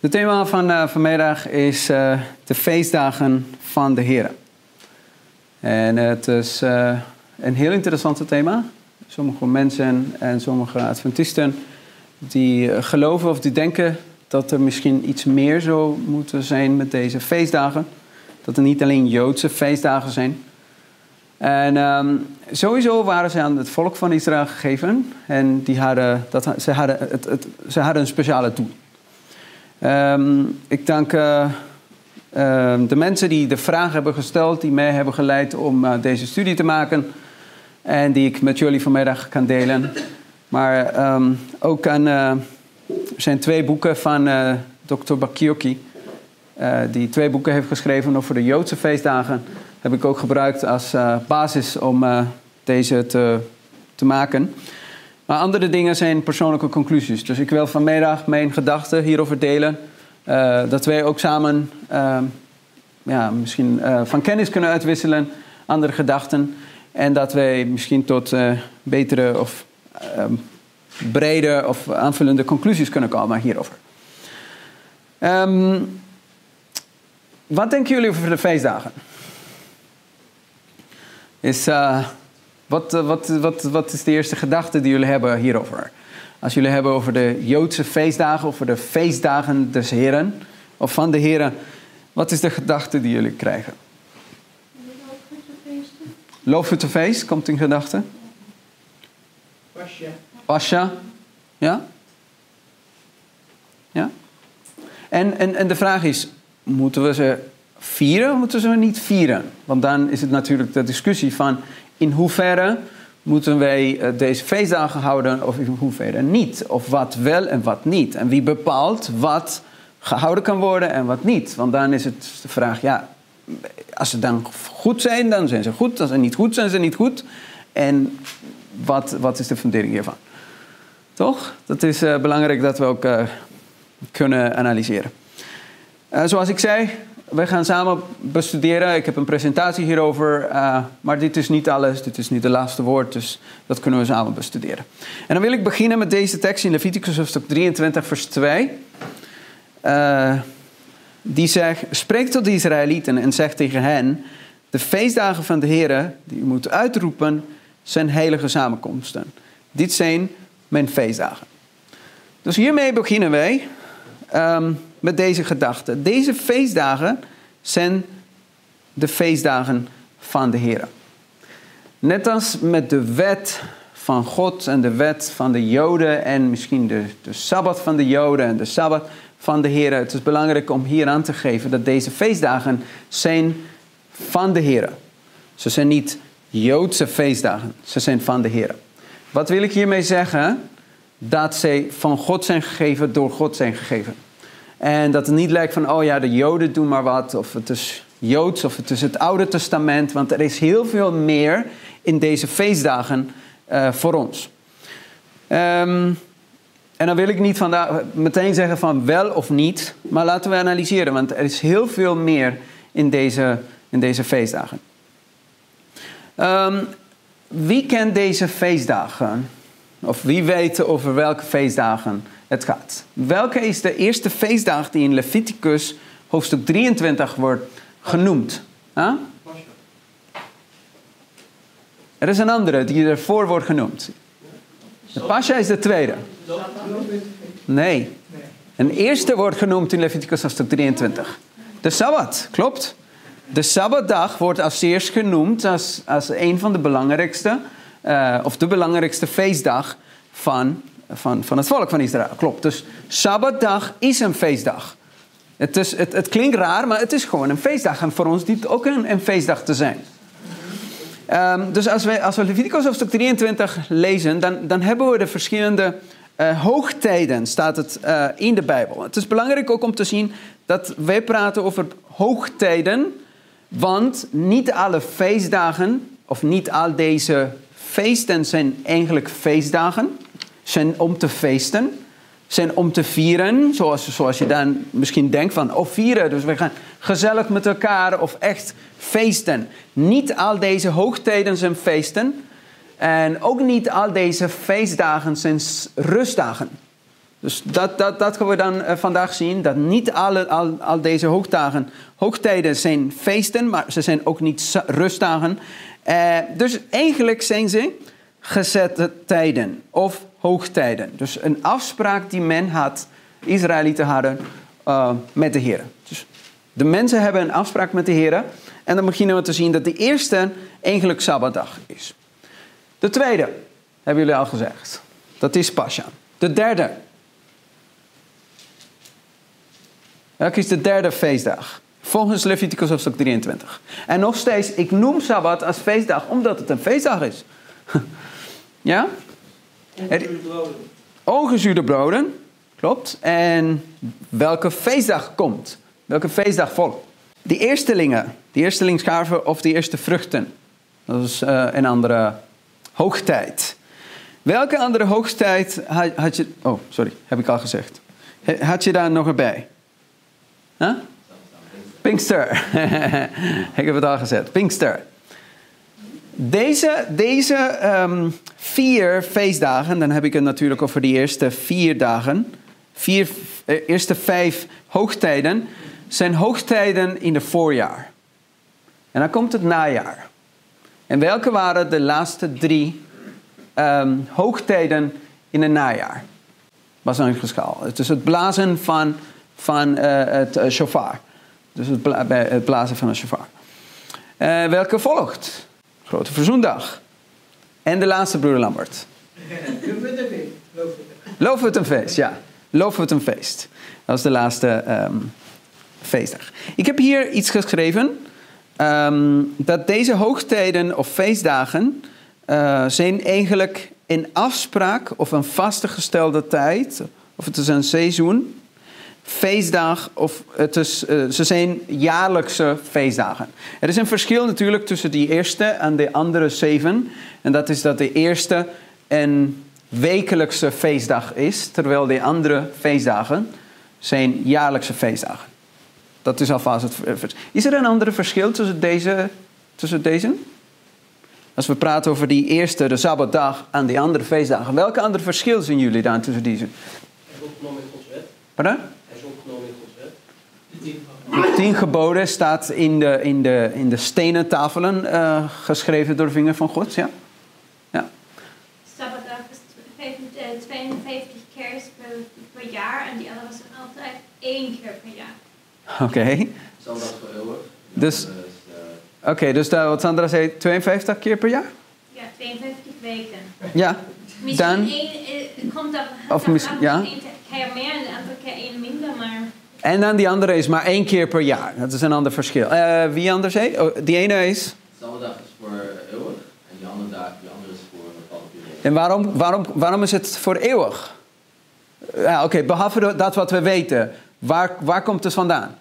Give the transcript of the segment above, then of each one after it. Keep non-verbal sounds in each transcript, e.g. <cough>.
Het thema van uh, vanmiddag is uh, de feestdagen van de Heer. En het is uh, een heel interessant thema. Sommige mensen en sommige Adventisten die geloven of die denken dat er misschien iets meer zou moeten zijn met deze feestdagen. Dat er niet alleen Joodse feestdagen zijn. En um, sowieso waren ze aan het volk van Israël gegeven. En die hadden, dat, ze, hadden het, het, ze hadden een speciale doel. Um, ik dank uh, uh, de mensen die de vraag hebben gesteld, die mij hebben geleid om uh, deze studie te maken. En die ik met jullie vanmiddag kan delen. Maar um, ook er zijn twee boeken van Dr. Bakioki. die twee boeken heeft geschreven over de Joodse feestdagen. Heb ik ook gebruikt als basis om deze te, te maken. Maar andere dingen zijn persoonlijke conclusies. Dus ik wil vanmiddag mijn gedachten hierover delen. Uh, dat wij ook samen uh, ja, misschien uh, van kennis kunnen uitwisselen, andere gedachten. En dat wij misschien tot betere of ehm, brede of aanvullende conclusies kunnen komen hierover. Um, wat denken jullie over de feestdagen? Is wat, eh, wat, wat, wat is de eerste gedachte die jullie hebben hierover? Als jullie hebben over de Joodse feestdagen, over de feestdagen des Heren of van de Heren, wat is de gedachte die jullie krijgen? Loofhuttenfeest komt in gedachten? Pascha. Pascha, ja? Ja? En, en, en de vraag is, moeten we ze vieren of moeten we ze niet vieren? Want dan is het natuurlijk de discussie van in hoeverre moeten wij eh, deze feestdagen houden of in hoeverre niet? Of wat wel en wat niet? En wie bepaalt wat gehouden kan worden en wat niet? Want dan is het de vraag, ja, als ze dan goed zijn, dan zijn ze goed. Als ze niet goed zijn, zijn ze niet goed. En wat, wat is de fundering hiervan? Toch? Dat is uh, belangrijk dat we ook uh, kunnen analyseren. Zoals ik zei, wij gaan samen bestuderen. Ik heb een presentatie hierover. Uh, maar dit is niet alles. Dit is niet het laatste woord. Dus dat kunnen we samen bestuderen. En dan wil ik beginnen met deze tekst in Leviticus hoofdstuk 23, vers 2. Uh, die zegt: Spreek tot de Israëlieten en zeg tegen hen: De feestdagen van de Heer, die u moet uitroepen, zijn heilige samenkomsten. Dit zijn mijn feestdagen. Dus hiermee beginnen wij. Um, met deze gedachte. Deze feestdagen zijn de feestdagen van de Heer. Net als met de wet van God en de wet van de Joden en misschien de, de Sabbat van de Joden en de Sabbat van de Heer. Het is belangrijk om hier aan te geven dat deze feestdagen zijn van de Heer. Ze zijn niet Joodse feestdagen, ze zijn van de Heer. Wat wil ik hiermee zeggen? Dat zij van God zijn gegeven, door God zijn gegeven. En dat het niet lijkt van, oh ja, de Joden doen maar wat, of het is Joods, of het is het Oude Testament, want er is heel veel meer in deze feestdagen uh, voor ons. Um, en dan wil ik niet vandaag meteen zeggen van wel of niet, maar laten we analyseren, want er is heel veel meer in deze, in deze feestdagen. Um, wie kent deze feestdagen? Of wie weet over welke feestdagen het gaat. Welke is de eerste feestdag die in Leviticus hoofdstuk 23 wordt genoemd? Huh? Er is een andere die ervoor wordt genoemd. De Pascha is de tweede. Nee. Een eerste wordt genoemd in Leviticus hoofdstuk 23. De Sabbat, klopt. De Sabbatdag wordt als eerst genoemd als, als een van de belangrijkste, uh, of de belangrijkste feestdag van van, van het volk van Israël. Klopt. Dus Sabbatdag is een feestdag. Het, is, het, het klinkt raar, maar het is gewoon een feestdag. En voor ons dient ook een, een feestdag te zijn. Um, dus als we, als we Leviticus hoofdstuk 23 lezen, dan, dan hebben we de verschillende uh, hoogtijden, staat het uh, in de Bijbel. Het is belangrijk ook om te zien dat wij praten over hoogtijden, want niet alle feestdagen, of niet al deze feesten zijn eigenlijk feestdagen zijn om te feesten, zijn om te vieren, zoals, zoals je dan misschien denkt van, oh vieren, dus we gaan gezellig met elkaar of echt feesten. Niet al deze hoogtijden zijn feesten en ook niet al deze feestdagen zijn rustdagen. Dus dat, dat, dat gaan we dan eh, vandaag zien. Dat niet alle, al, al deze hoogdagen, hoogtijden zijn feesten, maar ze zijn ook niet rustdagen. Eh, dus eigenlijk zijn ze gezette tijden of hoogtijden. Dus een afspraak die men had, Israëlieten hadden, eh, met de Heer. Dus de mensen hebben een afspraak met de Heer. En dan beginnen we te zien dat de eerste eigenlijk Sabbatdag is. De tweede, hebben jullie al gezegd. Dat is Pascha. De derde. Welke is de derde feestdag? Volgens Leviticus hoofdstuk 23. En nog steeds, ik noem Sabbat als feestdag omdat het een feestdag is. <laughs> ja? Ongezuurde broden. Ongezuurde broden, klopt. En welke feestdag komt? Welke feestdag volgt? De eerstelingen, de eerstelingsgaven of de eerste vruchten. Dat is eh, een andere hoogtijd. Welke andere hoogtijd had, had je... Oh, sorry, heb ik al gezegd. Had je daar nog erbij? Huh? Pinkster. <laughs> ik heb het al gezet. Pinkster. Deze, deze ehm, vier feestdagen, dan heb ik het natuurlijk over de eerste vier dagen. Vier, eh, eerste vijf hoogtijden zijn hoogtijden in het voorjaar. En dan komt het najaar. En welke waren de laatste drie ehm, hoogtijden in het najaar? Was een geschaal. Het is het blazen van, van eh, het eh, shofar. Dus het, bij het blazen van een shofar. Eh, welke volgt? Grote Verzoendag. En de laatste, broeder Lambert. <laughs> Loofhuttenfeest, ja. Loofhuttenfeest. Dat is de laatste ehm, feestdag. Ik heb hier iets geschreven. ehm, dat deze hoogtijden of feestdagen eh, zijn eigenlijk een afspraak of een vastgestelde tijd. Of het is een seizoen. Feestdag of het is, eh, ze zijn jaarlijkse feestdagen. Er is een verschil natuurlijk tussen die eerste en de andere zeven. En dat is dat de eerste een wekelijkse feestdag is, terwijl de andere feestdagen zijn jaarlijkse feestdagen. Dat is alvast het ver- vers- Is er een ander verschil tussen deze, tussen deze? Als we praten over die eerste, de Sabbatdag, en die andere feestdagen. Welke andere verschil zien jullie dan tussen deze? In Gods wet. Pardon? Hij is opgenomen in Gods wet. De tien geboden staat in de, in de, in de stenen tafelen eh, geschreven door de vinger van God, ja? Ja. Sabbatdag is 55 52 keer per, per jaar en die andere was altijd één keer per jaar. Oké. Zondag voor eeuwig. Dus- eh, Oké, dus daar, wat Sandra zei, 52 keer per jaar? Ja, 52 weken. Ja. Misschien Dan- één, eh, komt dat Of misschien- ja. één keer meer en de andere keer één minder, maar En dan die andere is maar één keer per jaar. Dat is een ander verschil. Eh, wie anders zei? Oh, die ene is... Zondag is voor eeuwig. En die andere, dag, die andere is voor een bepaalde periode. En waarom, waarom, waarom is het voor eeuwig? Ja, oké, behalve dat wat we weten. Waar, waar komt het vandaan?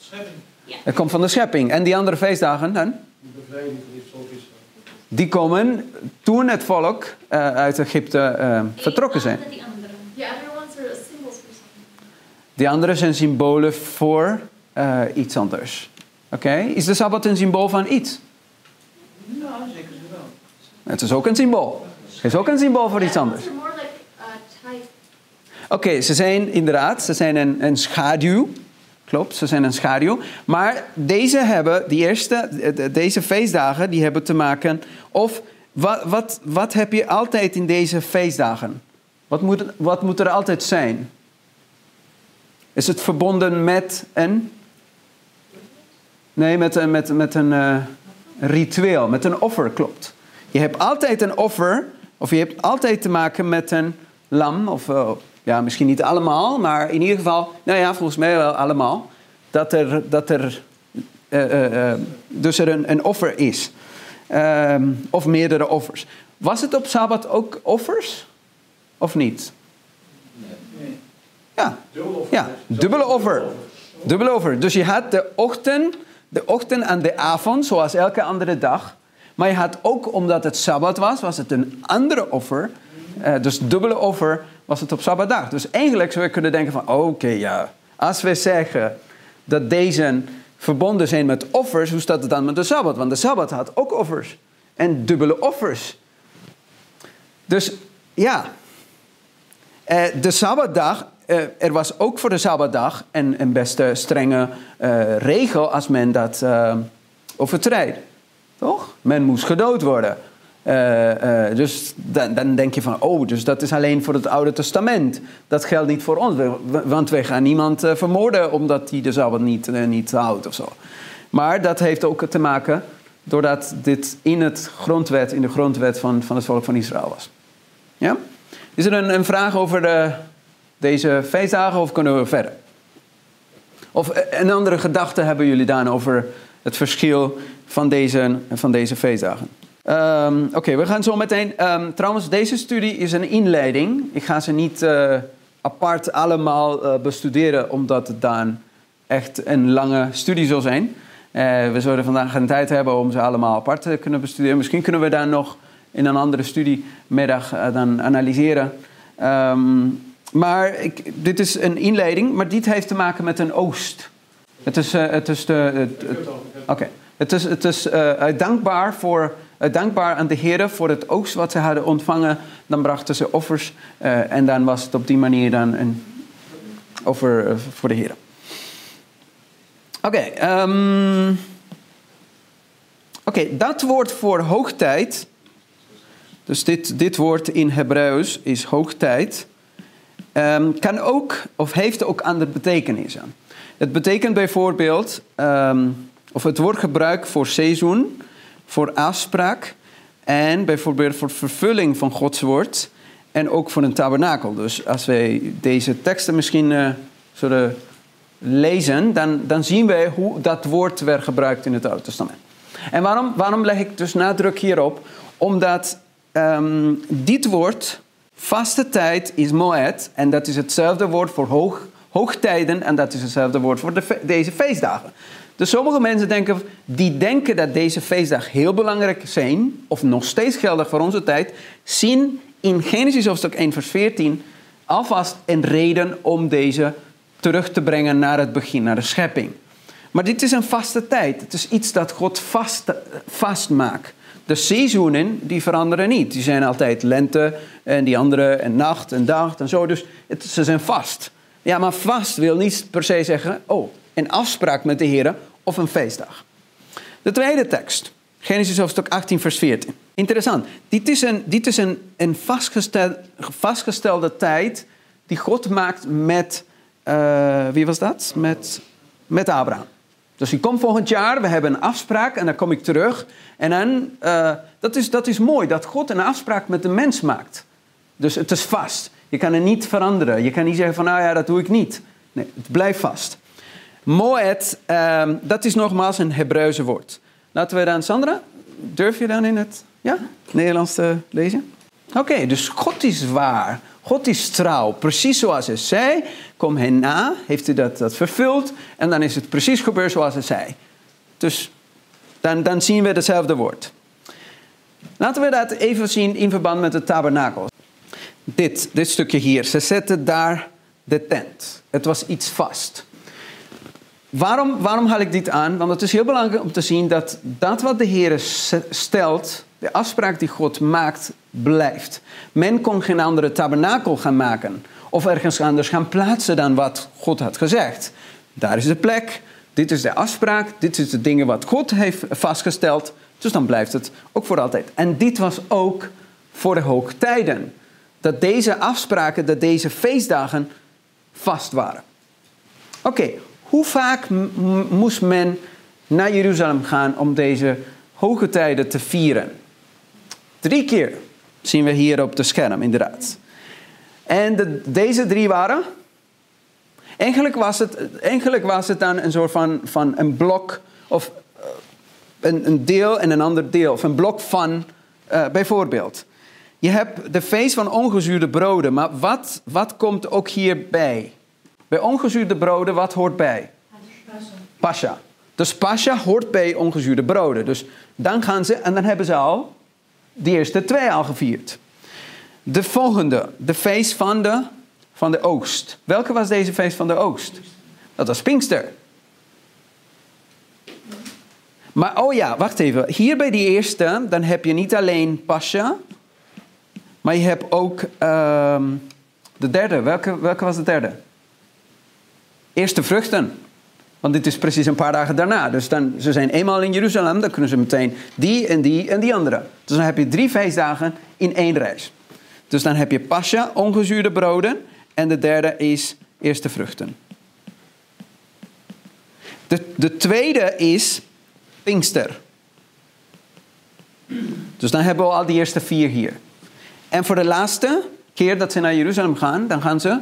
Schepping. Het komt van de schepping. En die andere feestdagen dan? Bevrijding van Israël. Die komen toen het volk eh, uit Egypte eh, vertrokken zijn. Één Die andere zijn symbolen voor eh, iets anders. Oké? Is de Sabbat een symbool van iets? Nou, zeker ze wel. Het is ook een symbool. Het is ook een symbool voor iets anders. uh. Oké, ze zijn inderdaad, ze zijn een, een schaduw. Klopt, ze zijn een schaduw. Maar deze hebben, die eerste, de- de- deze feestdagen, die hebben te maken... Of wat, wat, wat heb je altijd in deze feestdagen? Wat moet, wat moet er altijd zijn? Is het verbonden met een... Nee, met, een- met, met een eh, ritueel, met een offer, klopt. Je hebt altijd een offer, of je hebt altijd te maken met een lam, of eh, ja, misschien niet allemaal, maar in ieder geval, nou ja, volgens mij wel allemaal, dat er, dat er, eh, eh, eh, dus er een, een offer is. Ehm, of meerdere offers. Was het op Sabbat ook offers? Of niet? Nee. Ja, ja, dubbele offer. Dubbele offer. Dus je had de ochtend, de ochtend en de avond, zoals elke andere dag. Maar je had ook, omdat het Sabbat was, was het een andere offer. Eh, dus dubbele offer was het op Sabbatdag. Dus eigenlijk zou je kunnen denken van, oké, ja. Als we zeggen dat deze verbonden zijn met offers, hoe staat het dan met de Sabbat? Want de Sabbat had ook offers. En dubbele offers. Dus ja, Eh, de Sabbatdag, eh, er was ook voor de Sabbatdag een, een best eh, strenge eh, regel als men dat eh overtreedt. Toch? Men moest gedood worden. Dus dan, dan denk je van, oh, dus dat is alleen voor het Oude Testament. Dat geldt niet voor ons, want wij gaan niemand vermoorden omdat hij de Sabbat niet, niet houdt of zo. Maar dat heeft ook te maken doordat dit in, het grondwet, in de grondwet van, van het volk van Israël was. Ja? Is er een, een vraag over de, deze feestdagen of kunnen we verder? Of eh, een andere gedachte hebben jullie dan over het verschil van deze, van deze feestdagen? Ehm, Oké, we gaan zo meteen. ehm, trouwens, deze studie is een inleiding. Ik ga ze niet eh, apart allemaal eh, bestuderen, omdat het dan echt een lange studie zal zijn. We zullen vandaag geen tijd hebben om ze allemaal apart te kunnen bestuderen. Misschien kunnen we daar nog in een andere studiemiddag dan analyseren. Ehm, maar ik, dit is een inleiding, maar dit heeft te maken met een oost. Het is, eh, het is de. Oké. Het is, het is eh, dankbaar, voor, eh, dankbaar aan de Heer voor het oogst wat ze hadden ontvangen. Dan brachten ze offers eh, en dan was het op die manier dan een offer voor de Heer. Oké, ehm, oké, dat woord voor hoogtijd. Dus dit, dit woord in Hebreeuws is hoogtijd. Ehm, kan ook, of heeft ook andere betekenissen. Het betekent bijvoorbeeld, ehm, of het wordt gebruikt voor seizoen, voor afspraak en bijvoorbeeld voor vervulling van Gods woord en ook voor een tabernakel. Dus als wij deze teksten misschien eh, zullen lezen, dan, dan zien wij hoe dat woord werd gebruikt in het Oude Testament. En waarom, waarom leg ik dus nadruk hierop? Omdat ehm, dit woord, vaste tijd, is moed. En dat is hetzelfde woord voor hoog, hoogtijden. En dat is hetzelfde woord voor deze feestdagen. Dus sommige mensen denken, die denken dat deze feestdagen heel belangrijk zijn, of nog steeds geldig voor onze tijd, zien in Genesis hoofdstuk 1 vers 14 alvast een reden om deze terug te brengen naar het begin, naar de schepping. Maar dit is een vaste tijd. Het is iets dat God vast, vastmaakt. De seizoenen die veranderen niet. Die zijn altijd lente en die andere en nacht en dag en zo. Dus ze zijn vast. Ja, maar vast wil niet per se zeggen, oh, een afspraak met de Heer of een feestdag. De tweede tekst, Genesis hoofdstuk 18, vers 14. Interessant. Dit is een, dit is een, een vastgestel, vastgestelde tijd die God maakt met, eh, wie was dat? Met, met Abraham. Dus ik kom volgend jaar, we hebben een afspraak en dan kom ik terug. En dan, eh, dat, is, dat is mooi, dat God een afspraak met de mens maakt. Dus het is vast. Je kan het niet veranderen. Je kan niet zeggen van, nou ja, dat doe ik niet. Nee, het blijft vast. Moed, ehm, dat is nogmaals een Hebreeuwse woord. Laten we dan, Sandra, durf je dan in het ja, Nederlands te lezen? Oké, dus God is waar. God is trouw. Precies zoals hij zei, kom hij na, heeft hij dat, dat vervuld. En dan is het precies gebeurd zoals hij zei. Dus dan, dan zien we hetzelfde woord. Laten we dat even zien in verband met de tabernakel. Dit, dit stukje hier. Ze zetten daar de tent. Het was iets vast. Waarom, waarom haal ik dit aan? Want het is heel belangrijk om te zien dat dat wat de Heer stelt, de afspraak die God maakt, blijft. Men kon geen andere tabernakel gaan maken of ergens anders gaan plaatsen dan wat God had gezegd. Daar is de plek, dit is de afspraak, dit is de dingen wat God heeft vastgesteld. Dus dan blijft het ook voor altijd. En dit was ook voor de hoogtijden. Dat deze afspraken, dat deze feestdagen vast waren. Oké, hoe vaak moest men naar Jeruzalem gaan om deze hoge tijden te vieren? Drie keer zien we hier op de scherm, inderdaad. En de, deze drie waren. Eigenlijk was, het, eigenlijk was het dan een soort van, van een blok, of eh, een, een deel en een ander deel, of een blok van, eh, bijvoorbeeld. Je hebt de feest van ongezuurde broden, maar wat, wat komt ook hierbij? Bij ongezuurde broden, wat hoort bij? Pascha. Dus pascha hoort bij ongezuurde broden. Dus dan gaan ze, en dan hebben ze al de eerste twee al gevierd. De volgende, de feest van de, van de oogst. Welke was deze feest van de oogst? Dat was Pinkster. Maar oh ja, wacht even. Hier bij die eerste, dan heb je niet alleen Pascha, maar je hebt ook ehm, De derde, welke, welke was de derde? Eerste vruchten. Want dit is precies een paar dagen daarna. Dus dan, ze zijn eenmaal in Jeruzalem, dan kunnen ze meteen die en die en die andere. Dus dan heb je drie feestdagen in één reis. Dus dan heb je Pascha, ongezuurde broden. En de derde is eerste vruchten. De, de tweede is Pinkster. Dus dan hebben we al die eerste vier hier. En voor de laatste keer dat ze naar Jeruzalem gaan, dan gaan ze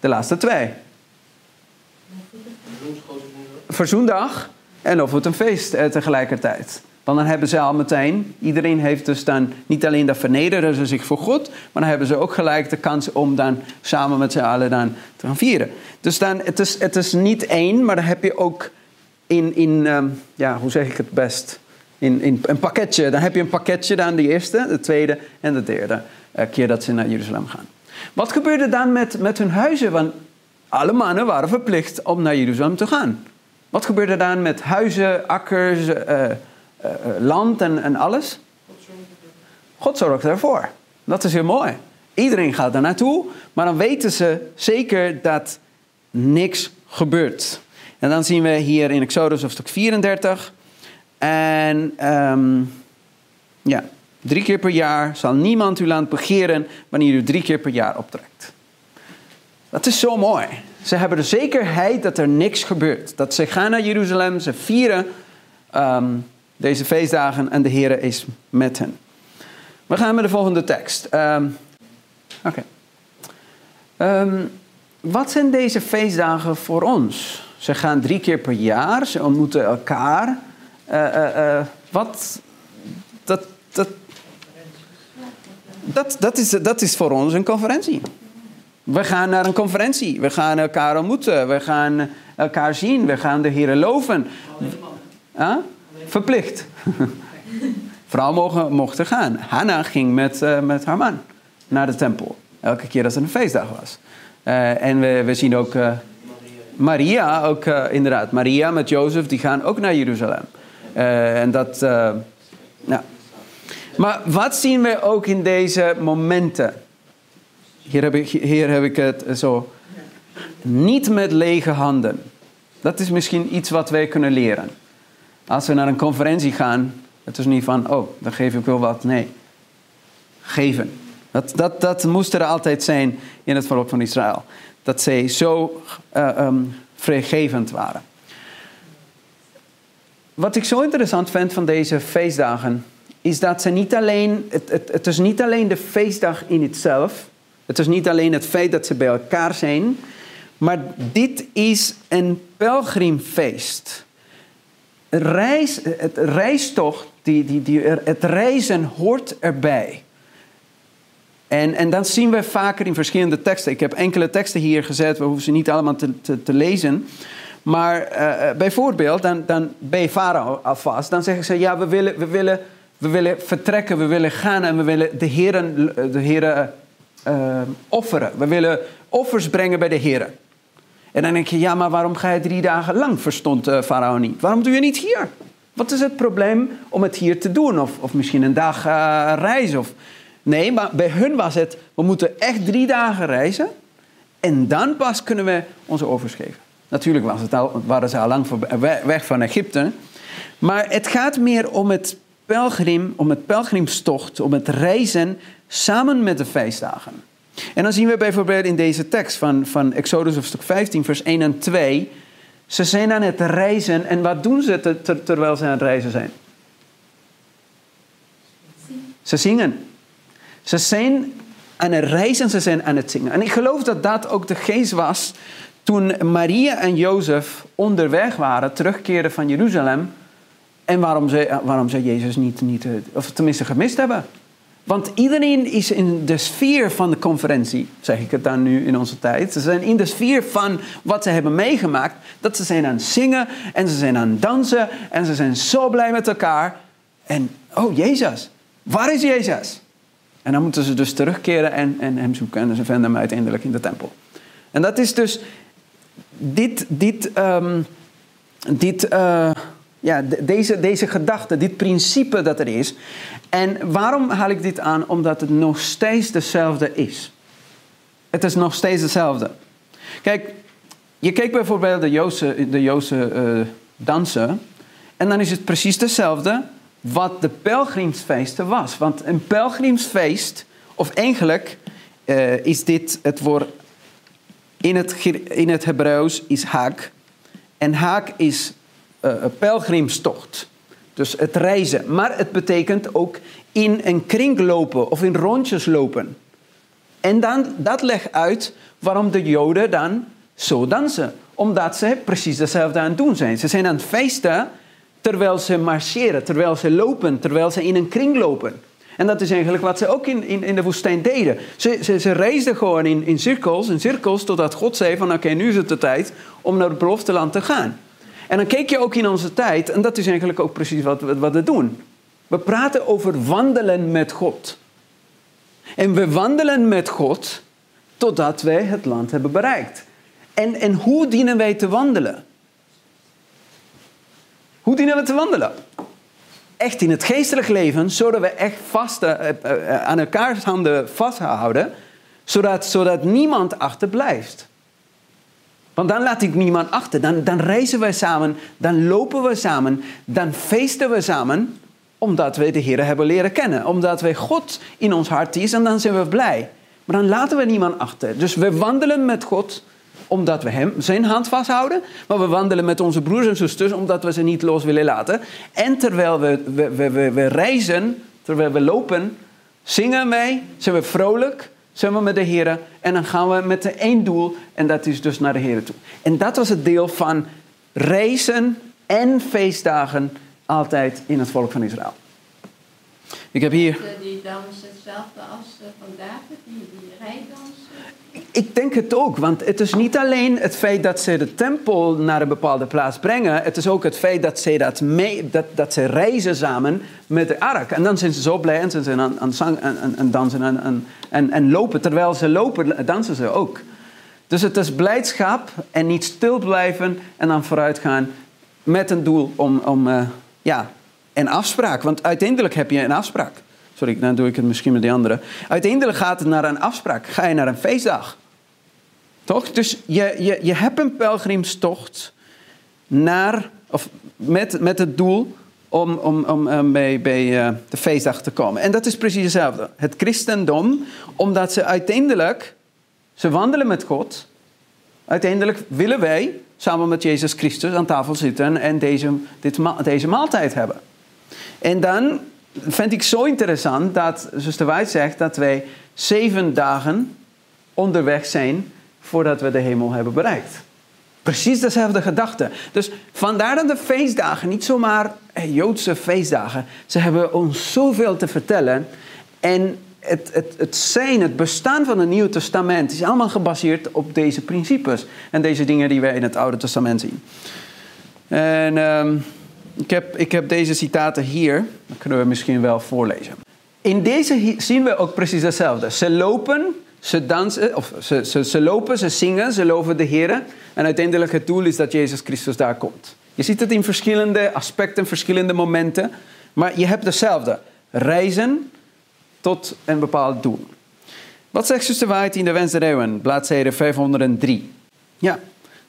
de laatste twee. Verzoendag en of het een feest eh, tegelijkertijd. Want dan hebben ze al meteen, iedereen heeft dus dan niet alleen dat vernederen ze zich voor God, maar dan hebben ze ook gelijk de kans om dan samen met z'n allen dan te gaan vieren. Dus dan, het is, het is niet één, maar dan heb je ook in, in ehm, ja, hoe zeg ik het best? In, in een pakketje. Dan heb je een pakketje dan de eerste, de tweede en de derde eh, keer dat ze naar Jeruzalem gaan. Wat gebeurde dan met, met hun huizen? Want alle mannen waren verplicht om naar Jeruzalem te gaan. Wat gebeurde dan met huizen, akkers, eh, land en, en alles? God zorgt ervoor. Dat is heel mooi. Iedereen gaat daar naartoe, maar dan weten ze zeker dat niks gebeurt. En dan zien we hier in Exodus hoofdstuk 34. En ehm, ja, drie keer per jaar zal niemand uw land begeren wanneer u drie keer per jaar optrekt. Dat is zo mooi. Ze hebben de zekerheid dat er niks gebeurt. Dat ze gaan naar Jeruzalem, ze vieren ehm, deze feestdagen en de Heer is met hen. We gaan met de volgende tekst. Ehm, Oké. Ehm, wat zijn deze feestdagen voor ons? Ze gaan drie keer per jaar, ze ontmoeten elkaar. Eh, eh, eh, wat, dat, dat, dat, dat, is, dat is voor ons een conferentie. We gaan naar een conferentie. We gaan elkaar ontmoeten. We gaan elkaar zien. We gaan de Heer loven. Huh? Verplicht. Vrouwen mogen, mochten gaan. Hanna ging met, uh, met haar man naar de tempel. Elke keer dat het een feestdag was. Uh, en we, we zien ook uh, Maria, ook inderdaad. Maria met Jozef, die gaan ook naar Jeruzalem. en dat, nou. Maar wat zien we ook in deze momenten? Hier heb ik, hier heb ik het zo. Niet met lege handen. Dat is misschien iets wat wij kunnen leren. Als we naar een conferentie gaan, het is niet van, oh, dan geef ik wel wat. Nee, geven. Dat, dat, dat moest er altijd zijn in het volk van Israël. Dat zij zo uh, um, vrijgevend waren. Wat ik zo interessant vind van deze feestdagen, is dat ze niet alleen, het, het, het is niet alleen de feestdag in itself, het is niet alleen het feit dat ze bij elkaar zijn, maar dit is een pelgrimfeest. Reis, het reistocht, die, die, die, het reizen hoort erbij. En, en dat zien we vaker in verschillende teksten. Ik heb enkele teksten hier gezet, we hoeven ze niet allemaal te, te, lezen. Maar uh, bijvoorbeeld, dan, dan bij Farao alvast, dan zeggen ze: ja, we willen, we, willen, we willen vertrekken, we willen gaan en we willen de heren, de heren offeren. We willen offers brengen bij de heren. En dan denk je, ja, maar waarom ga je drie dagen lang, verstond uh, Farao niet. Waarom doe je niet hier? Wat is het probleem om het hier te doen? Of, of misschien een dag uh, reizen? Of... Nee, maar bij hun was het, we moeten echt drie dagen reizen. En dan pas kunnen we onze offers geven. Natuurlijk was het al, waren ze al lang weg van Egypte. Maar het gaat meer om het pelgrim, om het pelgrimstocht, om het reizen samen met de feestdagen. En dan zien we bijvoorbeeld in deze tekst van, van Exodus hoofdstuk 15, vers 1 en 2. Ze zijn aan het reizen en wat doen ze ter, ter, terwijl ze aan het reizen zijn? Ze zingen. Ze zijn aan het reizen, ze zijn aan het zingen. En ik geloof dat dat ook de geest was toen Maria en Jozef onderweg waren, terugkeerden van Jeruzalem. En waarom ze, waarom ze Jezus niet, niet, of tenminste gemist hebben. Want iedereen is in de sfeer van de conferentie, zeg ik het dan nu in onze tijd. Ze zijn in de sfeer van wat ze hebben meegemaakt. Dat ze zijn aan het zingen en ze zijn aan het dansen en ze zijn zo blij met elkaar. En, oh Jezus, waar is Jezus? En dan moeten ze dus terugkeren en, en hem zoeken. En ze vinden hem uiteindelijk in de tempel. En dat is dus dit, dit, um, dit uh, ja, deze, deze gedachte, dit principe dat er is. En waarom haal ik dit aan? Omdat het nog steeds dezelfde is. Het is nog steeds hetzelfde. Kijk, je kijkt bijvoorbeeld de Joodse, de Joodse eh, dansen. En dan is het precies hetzelfde wat de pelgrimsfeesten was. Want een pelgrimsfeest, of eigenlijk eh, is dit het woord in het, in het Hebreeuws is haak. En haak is eh, een pelgrimstocht. Dus het reizen. Maar het betekent ook in een kring lopen of in rondjes lopen. En dan, dat legt uit waarom de Joden dan zo dansen. Omdat ze precies hetzelfde aan het doen zijn. Ze zijn aan het feesten terwijl ze marcheren, terwijl ze lopen, terwijl ze in een kring lopen. En dat is eigenlijk wat ze ook in, in, in de woestijn deden. Ze, ze, ze reisden gewoon in, in cirkels, in cirkels, totdat God zei van oké, nu is het de tijd om naar het belofte land te gaan. En dan keek je ook in onze tijd, en dat is eigenlijk ook precies wat, wat, wat we doen. We praten over wandelen met God. En we wandelen met God totdat wij het land hebben bereikt. En, en hoe dienen wij te wandelen? Hoe dienen we te wandelen? Echt in het geestelijk leven, zodat we echt vast eh, eh, aan elkaars handen vasthouden, zodat, zodat niemand achterblijft. Want dan laat ik niemand achter. Dan, dan reizen we samen, dan lopen we samen, dan feesten we samen, omdat we de Heer hebben leren kennen. Omdat wij God in ons hart is en dan zijn we blij. Maar dan laten we niemand achter. Dus we wandelen met God omdat we hem, zijn hand vasthouden. Maar we wandelen met onze broers en zusters omdat we ze niet los willen laten. En terwijl we, we, we, we reizen, terwijl we lopen, zingen wij, zijn we vrolijk, zijn we met de Heer. En dan gaan we met één doel en dat is dus naar de Heer toe. En dat was het deel van reizen en feestdagen altijd in het volk van Israël. Ik heb hier... Die dansen hetzelfde als eh, van David, die, die. Ik denk het ook, want het is niet alleen het feit dat ze de tempel naar een bepaalde plaats brengen. Het is ook het feit dat ze, dat mee, dat, dat ze reizen samen met de ark. En dan zijn ze zo blij en ze zijn aan, aan, zang, aan- aan dansen en, en, en, en lopen. Terwijl ze lopen, dansen ze ook. Dus het is blijdschap en niet stil blijven en dan vooruit gaan met een doel om, om eh, ja, een afspraak. Want uiteindelijk heb je een afspraak. Sorry, dan doe ik het misschien met die andere. Uiteindelijk gaat het naar een afspraak. Ga je naar een feestdag. Toch? Dus je, je, je hebt een pelgrimstocht naar, of met, met het doel om, om, om eh, bij, bij eh, de feestdag te komen. En dat is precies hetzelfde. Het christendom, omdat ze uiteindelijk, ze wandelen met God. Uiteindelijk willen wij samen met Jezus Christus aan tafel zitten en deze, dit, deze maaltijd hebben. En dan vind ik zo interessant dat zuster White zegt dat wij zeven dagen onderweg zijn voordat we de hemel hebben bereikt. Precies dezelfde gedachte. Dus vandaar dat de feestdagen niet zomaar eh, Joodse feestdagen. Ze hebben ons zoveel te vertellen. En het, het, het zijn, het bestaan van het Nieuwe Testament is allemaal gebaseerd op deze principes. En deze dingen die wij in het Oude Testament zien. En ehm, ik, heb, ik heb deze citaten hier. Dat kunnen we misschien wel voorlezen. In deze zien we ook precies hetzelfde. Ze lopen, ze dansen, of ze, ze, ze lopen, ze zingen, ze loven de Heer. En uiteindelijk het doel is dat Jezus Christus daar komt. Je ziet het in verschillende aspecten, verschillende momenten. Maar je hebt hetzelfde. Reizen tot een bepaald doel. Wat zegt zuster White in de Wens der Eeuwen, bladzijde 503? Ja,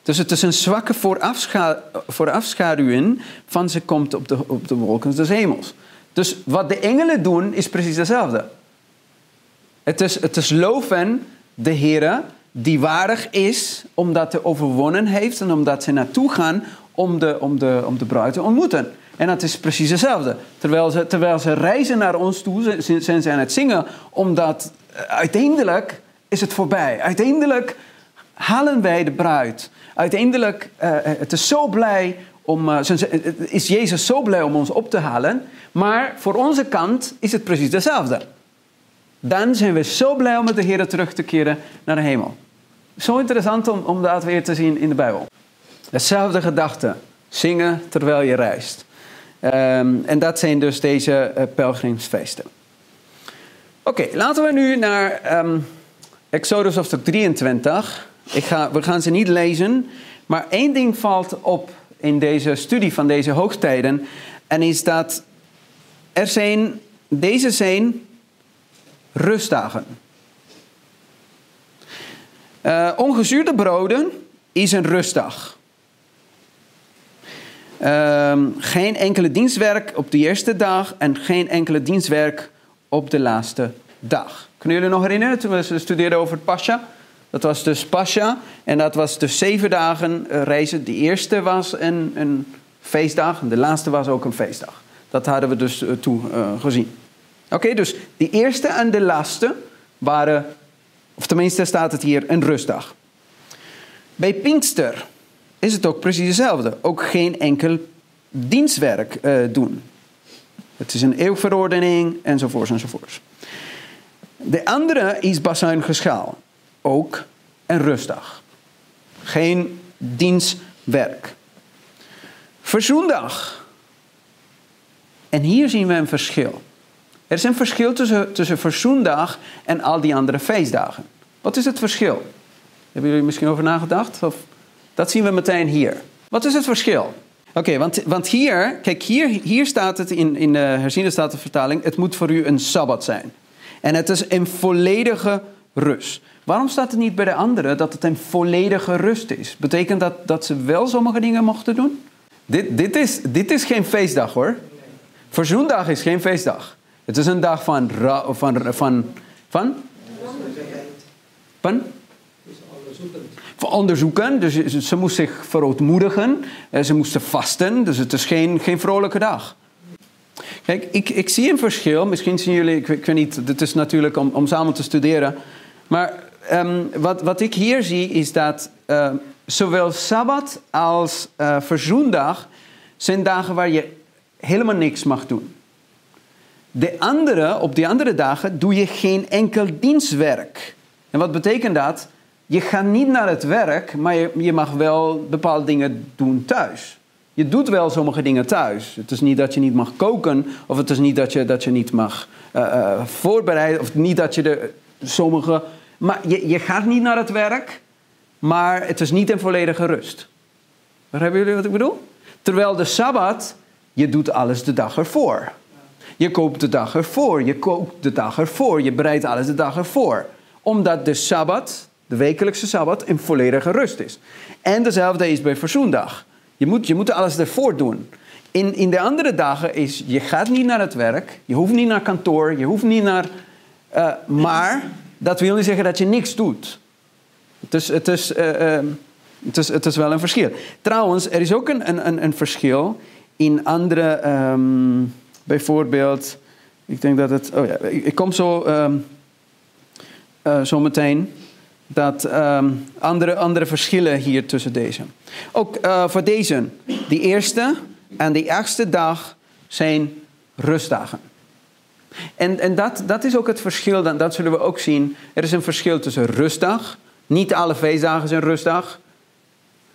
dus het is een zwakke voorafscha voorafschaduwing van ze komt op de, op de wolken des hemels. Dus wat de engelen doen is precies hetzelfde. Het is, het is loven de Heer die waardig is omdat hij overwonnen heeft en omdat ze naartoe gaan om de, om de, om de bruid te ontmoeten. En dat is precies hetzelfde. Terwijl ze, terwijl ze reizen naar ons toe, zijn- zijn ze aan het zingen, omdat eh, uiteindelijk is het voorbij. Uiteindelijk halen wij de bruid. Uiteindelijk uh, het is zo blij om, uh, is Jezus zo blij om ons op te halen. Maar voor onze kant is het precies hetzelfde. Dan zijn we zo blij om met de Heer terug te keren naar de hemel. Zo interessant om, dat weer te zien in de Bijbel. Hetzelfde gedachte. Zingen terwijl je reist. Um, en dat zijn dus deze pelgrimsfeesten. Oké, laten we nu naar um, Exodus hoofdstuk 23. Ik ga, we gaan ze niet lezen, maar één ding valt op in deze studie van deze hoogtijden. En is dat er zijn, deze zijn rustdagen. Eh, ongezuurde broden is een rustdag. Ehm, geen enkele dienstwerk op de eerste dag en geen enkele dienstwerk op de laatste dag. Kunnen jullie nog herinneren toen we studeerden over Pascha? Dat was dus Pascha en dat was dus zeven dagen eh, reizen. De eerste was een, een feestdag en de laatste was ook een feestdag. Dat hadden we dus uh, toen uh, gezien. Oké, dus de eerste en de laatste waren, of tenminste staat het hier, een rustdag. Bij Pinkster is het ook precies hetzelfde. Ook geen enkel dienstwerk doen. Het is een eeuwverordening enzovoorts enzovoorts. De andere is bazuingeschaal. Ook een rustdag. Geen dienstwerk. Verzoendag. En hier zien we een verschil. Er is een verschil tussen, tussen verzoendag en al die andere feestdagen. Wat is het verschil? Hebben jullie misschien over nagedacht? Of, dat zien we meteen hier. Wat is het verschil? Oké, want, want hier, kijk, hier, hier staat het in, in de herziende statenvertaling: het moet voor u een sabbat zijn. En het is een volledige rust. Waarom staat het niet bij de anderen dat het een volledige rust is? Betekent dat dat ze wel sommige dingen mochten doen? Dit, dit, is, dit is geen feestdag hoor. Verzoendag is geen feestdag. Het is een dag van. van, van, van, van? Onderzoeken. Dus ze moest zich verootmoedigen. Ze moesten vasten. Dus het is geen, geen vrolijke dag. Kijk, ik, ik zie een verschil. Misschien zien jullie, ik, ik weet niet, dit is natuurlijk om, om samen te studeren. Maar um, wat, wat ik hier zie is dat uh, zowel Sabbat als uh, Verzoendag zijn dagen waar je helemaal niks mag doen. De andere, op die andere dagen doe je geen enkel dienstwerk. En wat betekent dat? Je gaat niet naar het werk, maar je, je mag wel bepaalde dingen doen thuis. Je doet wel sommige dingen thuis. Het is niet dat je niet mag koken, of het is niet dat je, dat je niet mag uh, uh, voorbereiden, of niet dat je de sommige. Maar je, je gaat niet naar het werk, maar het is niet een volledige rust. Begrijpen jullie wat ik bedoel? Terwijl de sabbat, je doet alles de dag ervoor. Je koopt de dag ervoor, je kookt de dag ervoor, je bereidt alles de dag ervoor. Omdat de sabbat, de wekelijkse sabbat, een volledige rust is. En dezelfde is bij verzoendag. Je moet, je moet alles ervoor doen. In, in de andere dagen is, je gaat niet naar het werk, je hoeft niet naar kantoor, je hoeft niet naar... Uh, maar dat wil niet zeggen dat je niks doet. Het is, het is, uh, uh, het is, het is wel een verschil. Trouwens, er is ook een, een, een verschil in andere... Um, bijvoorbeeld, ik denk dat het... Oh ja, ik, kom zo, um, zo meteen dat um, andere, andere verschillen hier tussen deze. Ook voor deze, die eerste en die achtste dag zijn rustdagen. En, en dat, dat is ook het verschil, dat, zullen we ook zien. Er is een verschil tussen rustdag. Niet alle feestdagen zijn rustdag.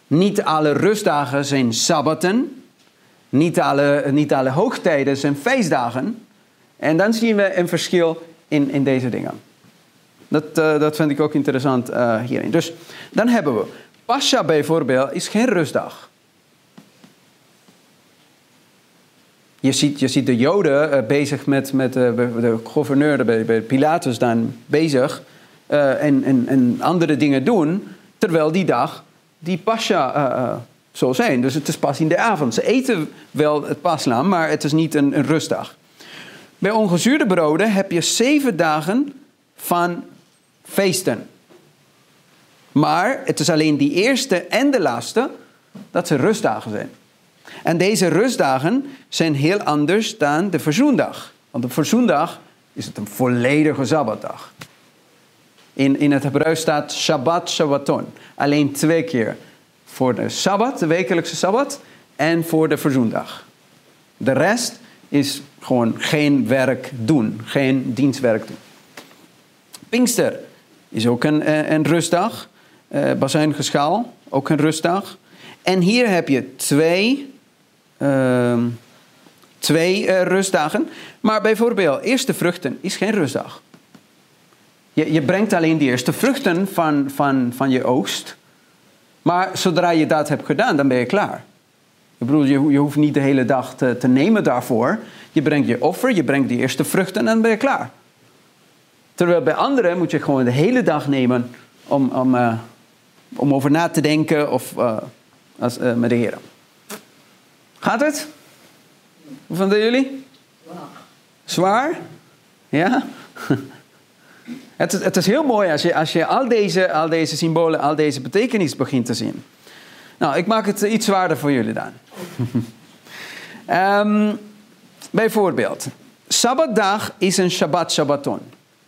Niet alle rustdagen zijn sabbaten. Niet alle, niet alle hoogtijden zijn feestdagen. En dan zien we een verschil in, in deze dingen. Dat, uh, dat vind ik ook interessant uh, hierin. Dus dan hebben we Pascha bijvoorbeeld is geen rustdag. Je ziet, je ziet de Joden uh, bezig met, met de gouverneur bij Pilatus dan bezig en, en, en andere dingen doen, terwijl die dag die Pascha zal zijn. Dus het is pas in de avond. Ze eten wel het paslaam, maar het is niet een, een rustdag. Bij ongezuurde broden heb je zeven dagen van feesten. Maar het is alleen die eerste en de laatste dat ze rustdagen zijn. En deze rustdagen zijn heel anders dan de verzoendag. Want op verzoendag is het een volledige sabbatdag. In, in het Hebreeuws staat Shabbat Shabbaton. Alleen twee keer. Voor de Sabbat, de wekelijkse Sabbat, en voor de verzoendag. De rest is gewoon geen werk doen, geen dienstwerk doen. Pinkster is ook een, een rustdag. Uh, bazuingeschaal, ook een rustdag. En hier heb je twee, twee uh, rustdagen. Maar bijvoorbeeld, eerste vruchten is geen rustdag. Je, je brengt alleen de eerste vruchten van, van, van je oogst. Maar zodra je dat hebt gedaan, dan ben je klaar. Ik bedoel, je, je hoeft niet de hele dag te, nemen daarvoor. Je brengt je offer, je brengt die eerste vruchten en dan ben je klaar. Terwijl bij anderen moet je gewoon de hele dag nemen om, om, eh, om over na te denken of eh, als, eh, met de Heer. Gaat het? Hoe vonden jullie? Zwaar? Ja? <laughs> Het is, het is heel mooi als je, als je al, deze, al deze symbolen, al deze betekenis begint te zien. Nou, ik maak het iets zwaarder voor jullie dan. <laughs> Ehm, bijvoorbeeld, Sabbatdag is een Shabbat Shabbaton,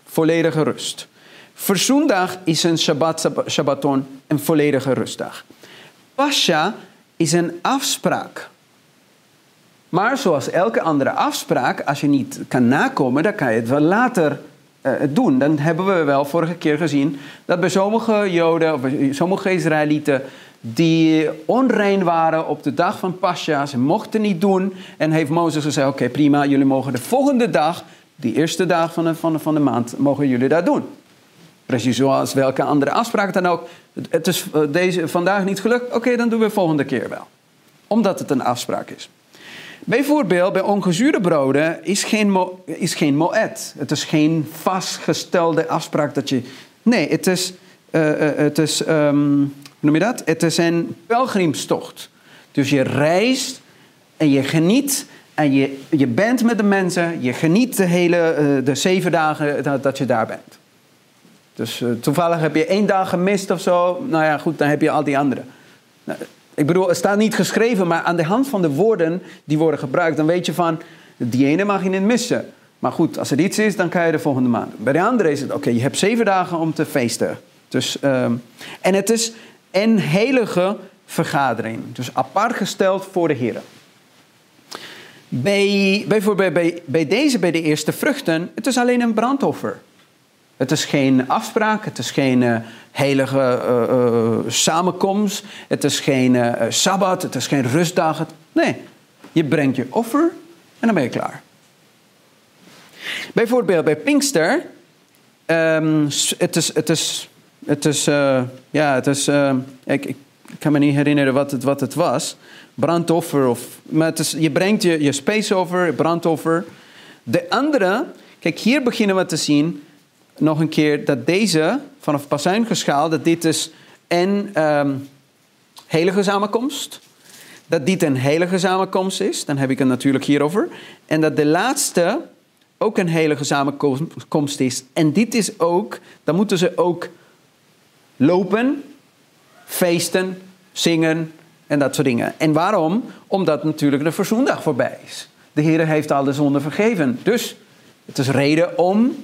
volledige rust. Verzoendag is een Shabbat Shabbaton, een volledige rustdag. Pascha is een afspraak. Maar zoals elke andere afspraak, als je niet kan nakomen, dan kan je het wel later eh, doen. Dan hebben we wel vorige keer gezien dat bij sommige Joden of sommige Israëlieten die onrein waren op de dag van Pascha, ze mochten niet doen. En heeft Mozes gezegd: Oké, prima, jullie mogen de volgende dag, die eerste dag van de, van de, van de maand, mogen jullie dat doen. Precies zoals welke andere afspraak dan ook. Het- Het is eh, deze, vandaag niet gelukt, oké, dan doen we volgende keer wel. Omdat het een afspraak is. Bijvoorbeeld bij ongezuurde broden is geen, is geen moed. Het is geen vastgestelde afspraak dat je... Nee, het is, eh, eh, het is ehm, hoe noem je dat? Het is een pelgrimstocht. Dus je reist en je geniet en je, je bent met de mensen. Je geniet de hele eh, de zeven dagen dat, dat je daar bent. Dus toevallig heb je één dag gemist of zo. Nou ja, goed, dan heb je al die andere. Nou, ik bedoel, het staat niet geschreven, maar aan de hand van de woorden die worden gebruikt, dan weet je van, die ene mag je niet missen. Maar goed, als er iets is, dan kan je de volgende maand. Bij de andere is het, oké, je hebt zeven dagen om te feesten. Dus, ehm, en het is een heilige vergadering. Dus apart gesteld voor de Heer. Bij, bijvoorbeeld bij, bij deze, bij de eerste vruchten, het is alleen een brandoffer. Het is geen afspraak, het is geen eh, heilige eh, eh, samenkomst, het is geen sabbat, het is geen rustdag. Nee, je brengt je offer en dan ben je klaar. Bijvoorbeeld bij Pinkster, ehm, het is, het is, het is, ja, het is, eh, ik, ik kan me niet herinneren wat het, wat het was, brandoffer of, maar het is, je brengt je, je spaceoffer, brandoffer. De andere, kijk hier beginnen we te zien, nog een keer dat deze vanaf Pasuingeschaal, dat dit is een ehm, heilige samenkomst. Dat dit een heilige samenkomst is, dan heb ik het natuurlijk hierover. En dat de laatste ook een heilige samenkomst is. En dit is ook, dan moeten ze ook lopen, feesten, zingen en dat soort dingen. En waarom? Omdat natuurlijk de verzoendag voorbij is. De Heer heeft al de zonde vergeven. Dus het is reden om,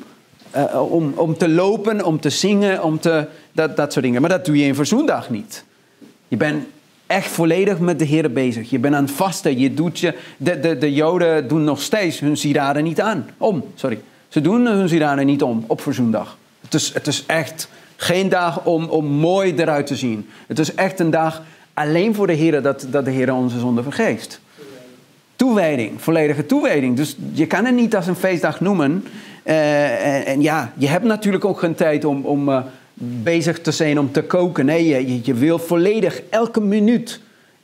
eh, om, om te lopen, om te zingen, om te, dat, dat soort dingen. Maar dat doe je in verzoendag niet. Je bent echt volledig met de Heer bezig. Je bent aan het vasten. Je doet je, de, de, de Joden doen nog steeds hun sieraden niet aan. Om, sorry. Ze doen hun sieraden niet om op verzoendag. Het is, het is echt geen dag om, om mooi eruit te zien. Het is echt een dag alleen voor de Heer dat, dat de Heer onze zonde vergeeft. Toewijding, volledige toewijding. Dus je kan het niet als een feestdag noemen. Eh, en, ja, je hebt natuurlijk ook geen tijd om, om eh, bezig te zijn om te koken. Nee, je, je- wil volledig elke minuut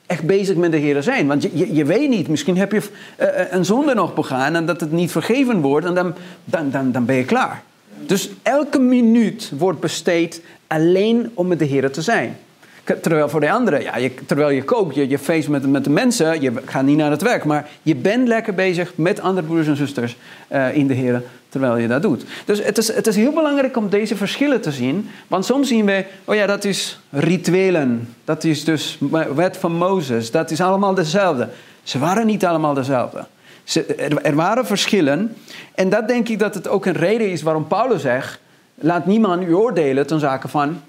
echt bezig met de Heer zijn. Want je, je, je weet niet, misschien heb je eh, een zonde nog begaan en dat het niet vergeven wordt en dan, dan, dan, dan ben je klaar. Dus elke minuut wordt besteed alleen om met de Heer te zijn. Terwijl voor de anderen, ja, terwijl je kookt, je, je feest met, met de mensen, je gaat niet naar het werk, maar je bent lekker bezig met andere broers en zusters eh, in de Heer terwijl je dat doet. Dus het is, het is heel belangrijk om deze verschillen te zien, want soms zien we, oh ja, dat is rituelen, dat is dus wet van Mozes, dat is allemaal dezelfde. Ze waren niet allemaal dezelfde. Ze, er, er waren verschillen en dat denk ik dat het ook een reden is waarom Paulus zegt, laat niemand u oordelen ten zake van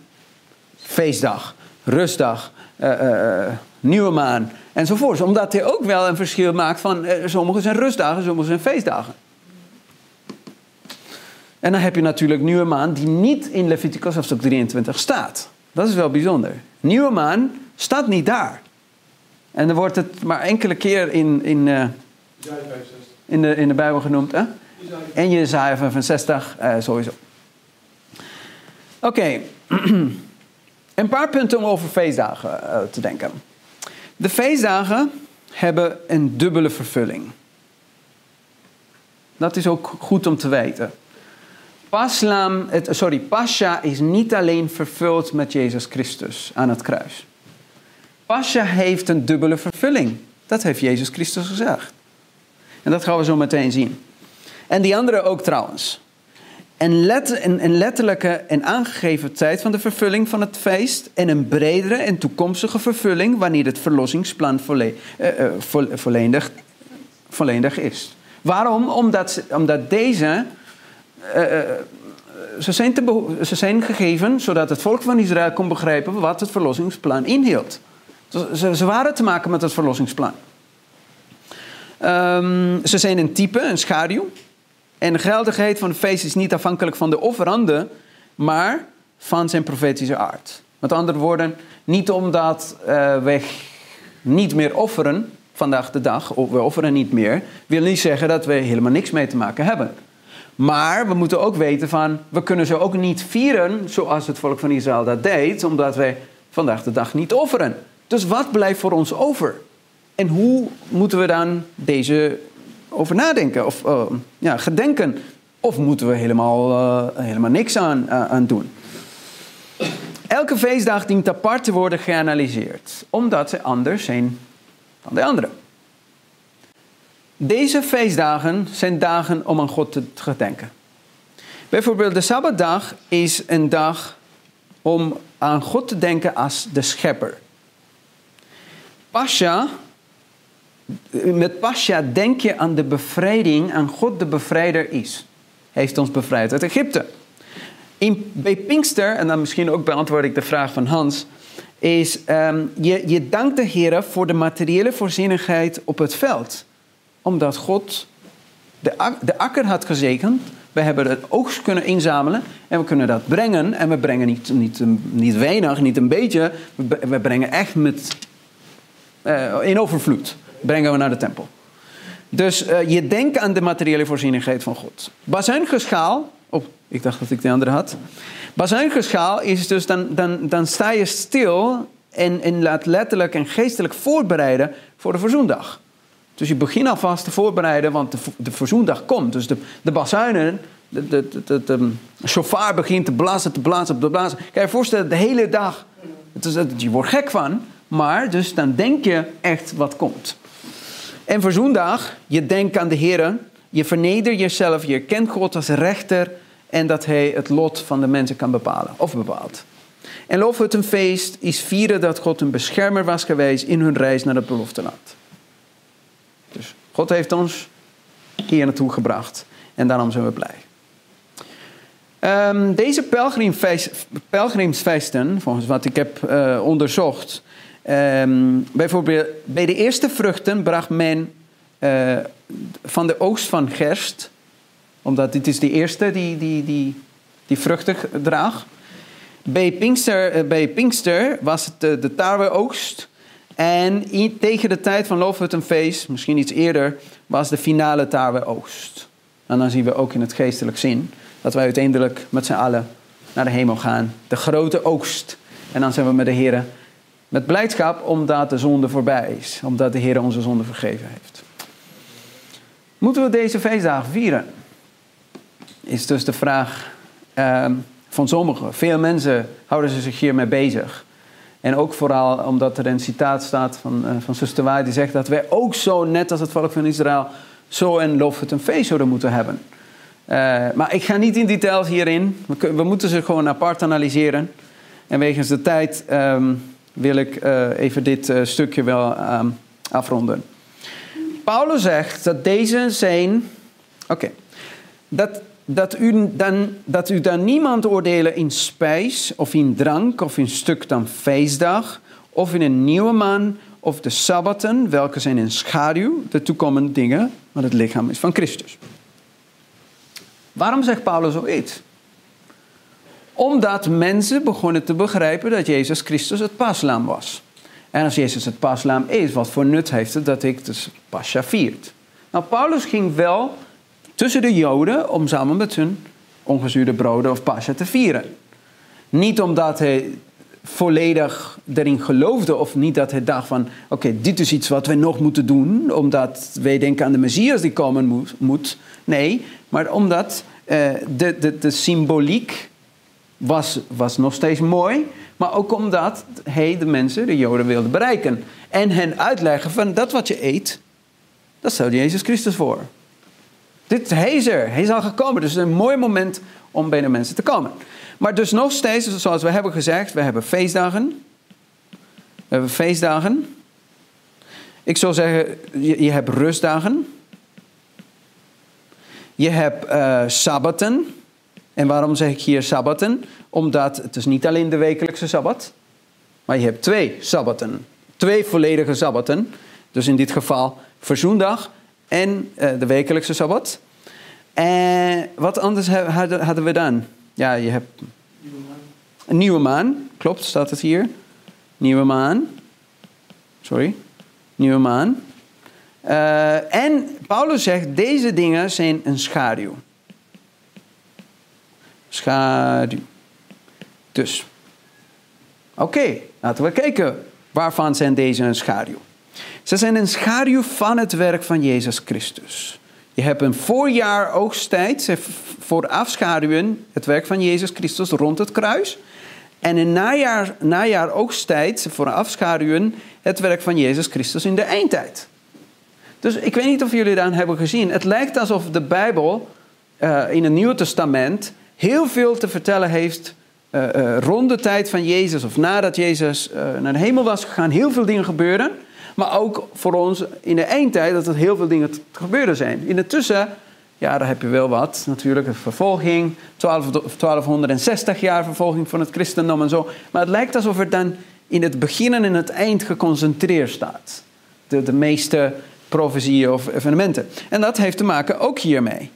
feestdag, rustdag, eh, eh, eh, nieuwe maan enzovoort. Omdat hij ook wel een verschil maakt van sommige zijn rustdagen, sommige zijn feestdagen. En dan heb je natuurlijk nieuwe maan die niet in Leviticus hoofdstuk 23 staat. Dat is wel bijzonder. Nieuwe maan staat niet daar. En dan wordt het maar enkele keer in, in, Jij 65. in, de, in de Bijbel genoemd. Hè? En Jezaja 65 eh, sowieso. Oké, <clears throat> een paar punten om over feestdagen eh, te denken. De feestdagen hebben een dubbele vervulling. Dat is ook goed om te weten. Paslam, het, sorry, Pascha is niet alleen vervuld met Jezus Christus aan het kruis. Pascha heeft een dubbele vervulling. Dat heeft Jezus Christus gezegd. En dat gaan we zo meteen zien. En die andere ook trouwens. Een, let, een, een letterlijke en aangegeven tijd van de vervulling van het feest. En een bredere en toekomstige vervulling wanneer het verlossingsplan eh, eh, vo- volledig, volledig is. Waarom? Omdat, omdat deze. eh, ze, zijn te ze zijn gegeven zodat het volk van Israël kon begrijpen wat het verlossingsplan inhield. Ze, ze waren te maken met het verlossingsplan. Ehm, ze zijn een type, een schaduw. En de geldigheid van het feest is niet afhankelijk van de offerande, maar van zijn profetische aard. Met andere woorden, niet omdat eh, we niet meer offeren vandaag de dag, of we offeren niet meer, wil niet zeggen dat we helemaal niks mee te maken hebben. Maar we moeten ook weten van, we kunnen ze ook niet vieren zoals het volk van Israël dat deed, omdat wij vandaag de dag niet offeren. Dus wat blijft voor ons over? En hoe moeten we dan deze over nadenken of eh, ja, gedenken? Of moeten we helemaal, eh, helemaal niks aan, eh, aan doen? Elke feestdag dient apart te worden geanalyseerd, omdat ze anders zijn dan de andere. Deze feestdagen zijn dagen om aan God te gedenken. Bijvoorbeeld de Sabbatdag is een dag om aan God te denken als de schepper. Pascha, met Pascha denk je aan de bevrijding, aan God de bevrijder is. Hij heeft ons bevrijd uit Egypte. In, bij Pinkster, en dan misschien ook beantwoord ik de vraag van Hans, is ehm, je, je dankt de Heer voor de materiële voorzienigheid op het veld. Omdat God de, de akker had gezegend. We hebben het oogst kunnen inzamelen en we kunnen dat brengen. En we brengen niet, niet, niet weinig, niet een beetje. We brengen echt met, eh, in overvloed. Brengen we naar de tempel. Dus eh, je denkt aan de materiële voorzienigheid van God. Bazuingeschaal. Oh, ik dacht dat ik de andere had. Bazuingeschaal is dus dan, dan, dan sta je stil en, en laat letterlijk en geestelijk voorbereiden voor de verzoendag. Dus je begint alvast te voorbereiden, want de, verzoendag komt. Dus de, de bazuinen, de, de, de shofar begint te blazen, te blazen, te blazen. Kan je je voorstellen, de hele dag. Het is, je wordt gek van, maar dus dan denk je echt wat komt. En verzoendag, je denkt aan de Heer, je vernedert jezelf, je kent God als rechter en dat Hij het lot van de mensen kan bepalen of bepaalt. En Loofhuttenfeest is vieren dat God een beschermer was geweest in hun reis naar het beloofde land. Dus God heeft ons hier naartoe gebracht en daarom zijn we blij. Ehm, deze pelgrimsfeesten, volgens wat ik heb eh, onderzocht, ehm, bijvoorbeeld bij de eerste vruchten bracht men eh, van de oogst van gerst, omdat dit is de eerste die, die, die, die vruchten draagt. Bij Pinkster, eh, bij Pinkster was het de, de tarweoogst. En tegen de tijd van Loofhuttenfeest, misschien iets eerder, was de finale tarweoogst. En dan zien we ook in het geestelijk zin dat wij uiteindelijk met z'n allen naar de hemel gaan. De grote oogst. En dan zijn we met de Heer met blijdschap omdat de zonde voorbij is. Omdat de Heer onze zonde vergeven heeft. Moeten we deze feestdagen vieren? Is dus de vraag ehm, van sommigen. Veel mensen houden ze zich hiermee bezig. En ook vooral omdat er een citaat staat van, eh, van Zuster Waai die zegt dat wij ook zo, net als het volk van Israël, zo een lof het een feest zouden moeten hebben. Eh, maar ik ga niet in details hierin. We, we moeten ze gewoon apart analyseren. En wegens de tijd ehm, wil ik eh, even dit eh, stukje wel ehm, afronden. Paulus zegt dat deze zijn. Oké. Dat, dat, u dan, dat u dan niemand oordelen in spijs of in drank of in stuk dan feestdag of in een nieuwe maan of de sabbaten, welke zijn in schaduw, de toekomende dingen, want het lichaam is van Christus. Waarom zegt Paulus zoiets? Omdat mensen begonnen te begrijpen dat Jezus Christus het paslaam was. En als Jezus het paslaam is, wat voor nut heeft het dat ik dus Pascha viert? Nou, Paulus ging wel tussen de Joden om samen met hun ongezuurde broden of Pascha te vieren. Niet omdat hij volledig erin geloofde of niet dat hij dacht van... oké, dit is iets wat wij nog moeten doen... omdat wij denken aan de Messias die komen moet. Nee, maar omdat eh, de, de, de symboliek was, was nog steeds mooi. Maar ook omdat hij de mensen, de Joden, wilde bereiken. En hen uitleggen van dat wat je eet, dat stelt Jezus Christus voor. Dit, is er, hij is al gekomen. Dus het is een mooi moment om bij de mensen te komen. Maar dus nog steeds, zoals we hebben gezegd, we hebben feestdagen. We hebben feestdagen. Ik zou zeggen, je, hebt rustdagen. Je hebt eh sabbaten. En waarom zeg ik hier sabbaten? Omdat het is niet alleen de wekelijkse sabbat. Maar je hebt twee sabbaten. Twee volledige sabbaten. Dus in dit geval verzoendag en eh, de wekelijkse sabbat. En wat anders hadden we dan? Ja, je hebt Nieuwe maan. een nieuwe maan. Klopt, staat het hier. Nieuwe maan. Sorry. Nieuwe maan. Eh, en Paulus zegt, deze dingen zijn een schaduw. Schaduw. Dus. Oké, laten we kijken. Waarvan zijn deze een schaduw? Ze zijn een schaduw van het werk van Jezus Christus. Je hebt een voorjaar oogsttijd, ze voor afschaduwen het werk van Jezus Christus rond het kruis. En een najaar, najaar oogsttijd voor afschaduwen het werk van Jezus Christus in de eindtijd. Dus ik weet niet of jullie dat hebben gezien. Het lijkt alsof de Bijbel eh, in het Nieuwe Testament heel veel te vertellen heeft eh, eh, rond de tijd van Jezus of nadat Jezus eh, naar de hemel was gegaan. Heel veel dingen gebeuren. Maar ook voor ons in de eindtijd dat er heel veel dingen te gebeuren zijn. In de tussen, ja, daar heb je wel wat. Natuurlijk, de vervolging, 12, 1260 jaar vervolging van het christendom en zo. Maar het lijkt alsof het dan in het begin en in het eind geconcentreerd staat. De, de meeste profetieën of evenementen. En dat heeft te maken ook hiermee.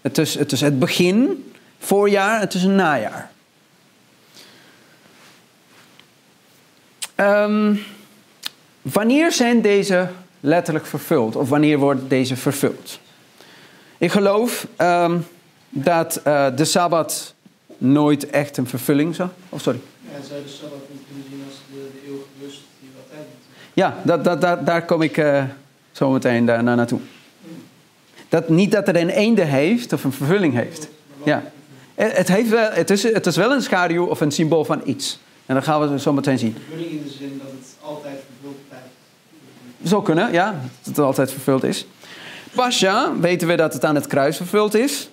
Het het, is het begin, voorjaar, het is een najaar. Ehm, wanneer zijn deze letterlijk vervuld? Of wanneer wordt deze vervuld? Ik geloof ehm, dat eh, de Sabbat nooit echt een vervulling zou... Oh, sorry. Ja, en zou de Sabbat niet kunnen zien als de, de eeuwige rust die we altijd. Ja, dat, dat, dat, daar kom ik eh, zo meteen daar, naar naartoe. Dat, niet dat het een einde heeft of een vervulling heeft. Ja. Het, heeft wel, het, is, het is wel een schaduw of een symbool van iets. En dat gaan we zo meteen zien. Vervulling in de zin dat het altijd vervuld blijft. Zo kunnen, ja, dat het altijd vervuld is. Pascha weten we dat het aan het kruis vervuld is.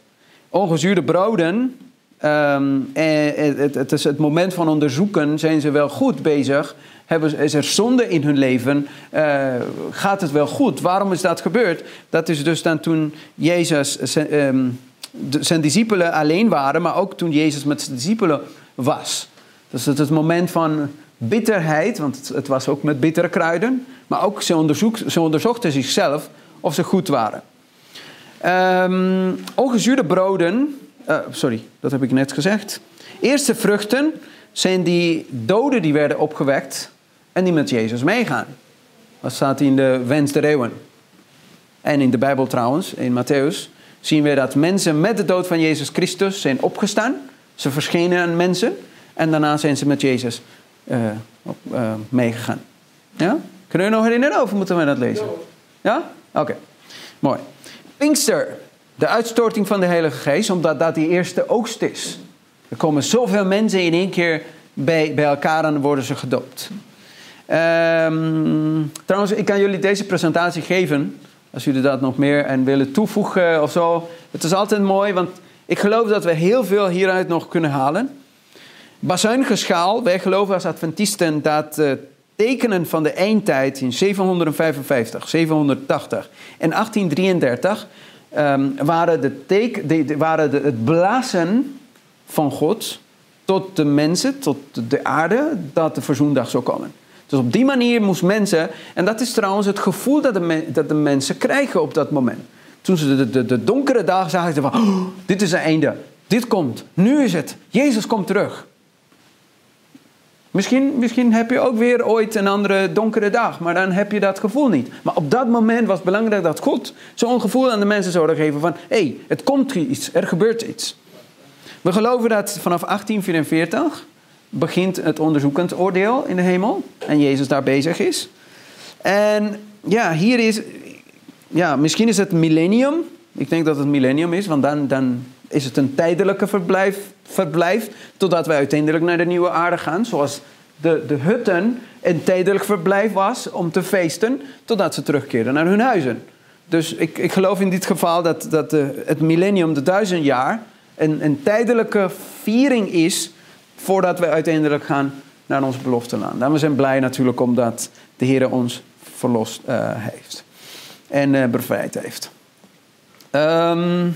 Ongezuurde broden. ehm, en het, het is het moment van onderzoeken. Zijn ze wel goed bezig? Hebben, is er zonde in hun leven? Eh, gaat het wel goed? Waarom is dat gebeurd? Dat is dus dan toen Jezus zijn, ehm, zijn discipelen alleen waren, maar ook toen Jezus met zijn discipelen was. Dus het het moment van bitterheid, want het, was ook met bittere kruiden. Maar ook ze, onderzoek, onderzochten zichzelf of ze goed waren. Ehm ongezuurde broden, eh, sorry, dat heb ik net gezegd. Eerste vruchten zijn die doden die werden opgewekt en die met Jezus meegaan. Dat staat in de Wens der Eeuwen. En in de Bijbel trouwens, in Matthäus, zien we dat mensen met de dood van Jezus Christus zijn opgestaan. Ze verschenen aan mensen en daarna zijn ze met Jezus eh, eh, meegegaan. Ja? Kunnen we nog herinneren of moeten we dat lezen? Ja? Oké, mooi. Pinkster, de uitstorting van de Heilige Geest, omdat dat die eerste oogst is. Er komen zoveel mensen in één keer bij, bij elkaar en worden ze gedoopt. Ehm, trouwens, ik kan jullie deze presentatie geven. Als jullie dat nog meer en willen toevoegen of zo. Het is altijd mooi, want ik geloof dat we heel veel hieruit nog kunnen halen. Bazuingeschaal, wij geloven als Adventisten dat de tekenen van de eindtijd in 755, 780 en 1833 ehm, waren, de teken, de- waren de, het blazen van God tot de mensen, tot de aarde, dat de verzoendag zou komen. Dus op die manier moest mensen, en dat is trouwens het gevoel dat de, dat de mensen krijgen op dat moment. Toen ze de, de, de donkere dag zagen, ze van, "Oh, dit is het einde, dit komt, nu is het, Jezus komt terug. Misschien, misschien heb je ook weer ooit een andere donkere dag, maar dan heb je dat gevoel niet. Maar op dat moment was het belangrijk dat God zo'n gevoel aan de mensen zou geven van... hé, hey, het komt iets, er gebeurt iets. We geloven dat vanaf 1844 begint het onderzoekend oordeel in de hemel en Jezus daar bezig is. En ja, hier is, ja, misschien is het millennium. Ik denk dat het millennium is, want dan, dan is het een tijdelijke verblijf, verblijf totdat wij uiteindelijk naar de nieuwe aarde gaan. Zoals de, de hutten een tijdelijk verblijf was om te feesten totdat ze terugkeerden naar hun huizen. Dus ik, ik geloof in dit geval dat, dat de, het millennium, de duizend jaar, een, een tijdelijke viering is voordat we uiteindelijk gaan naar ons belofte land. En we zijn blij natuurlijk omdat de Heer ons verlost eh, heeft en eh, bevrijd heeft. Ehm,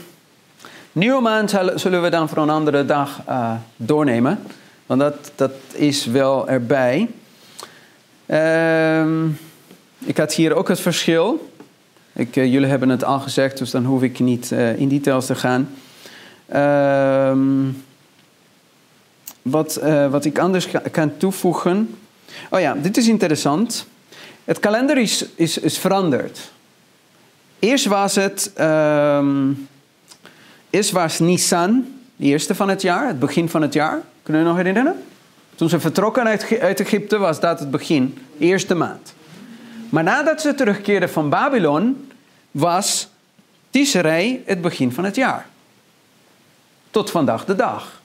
nieuwe maand zullen we dan voor een andere dag eh, doornemen. Want dat, dat is wel erbij. Ehm, ik had hier ook het verschil. Ik, jullie hebben het al gezegd, dus dan hoef ik niet in details te gaan. Ehm, wat, eh, wat ik anders kan toevoegen. Oh ja, dit is interessant. Het kalender is, is, is veranderd. Eerst was het, ehm, eerst was Nisan, de eerste van het jaar, het begin van het jaar. Kunnen jullie nog herinneren? Toen ze vertrokken uit, uit Egypte was dat het begin, eerste maand. Maar nadat ze terugkeerden van Babylon, was Tisserij het begin van het jaar. Tot vandaag de dag.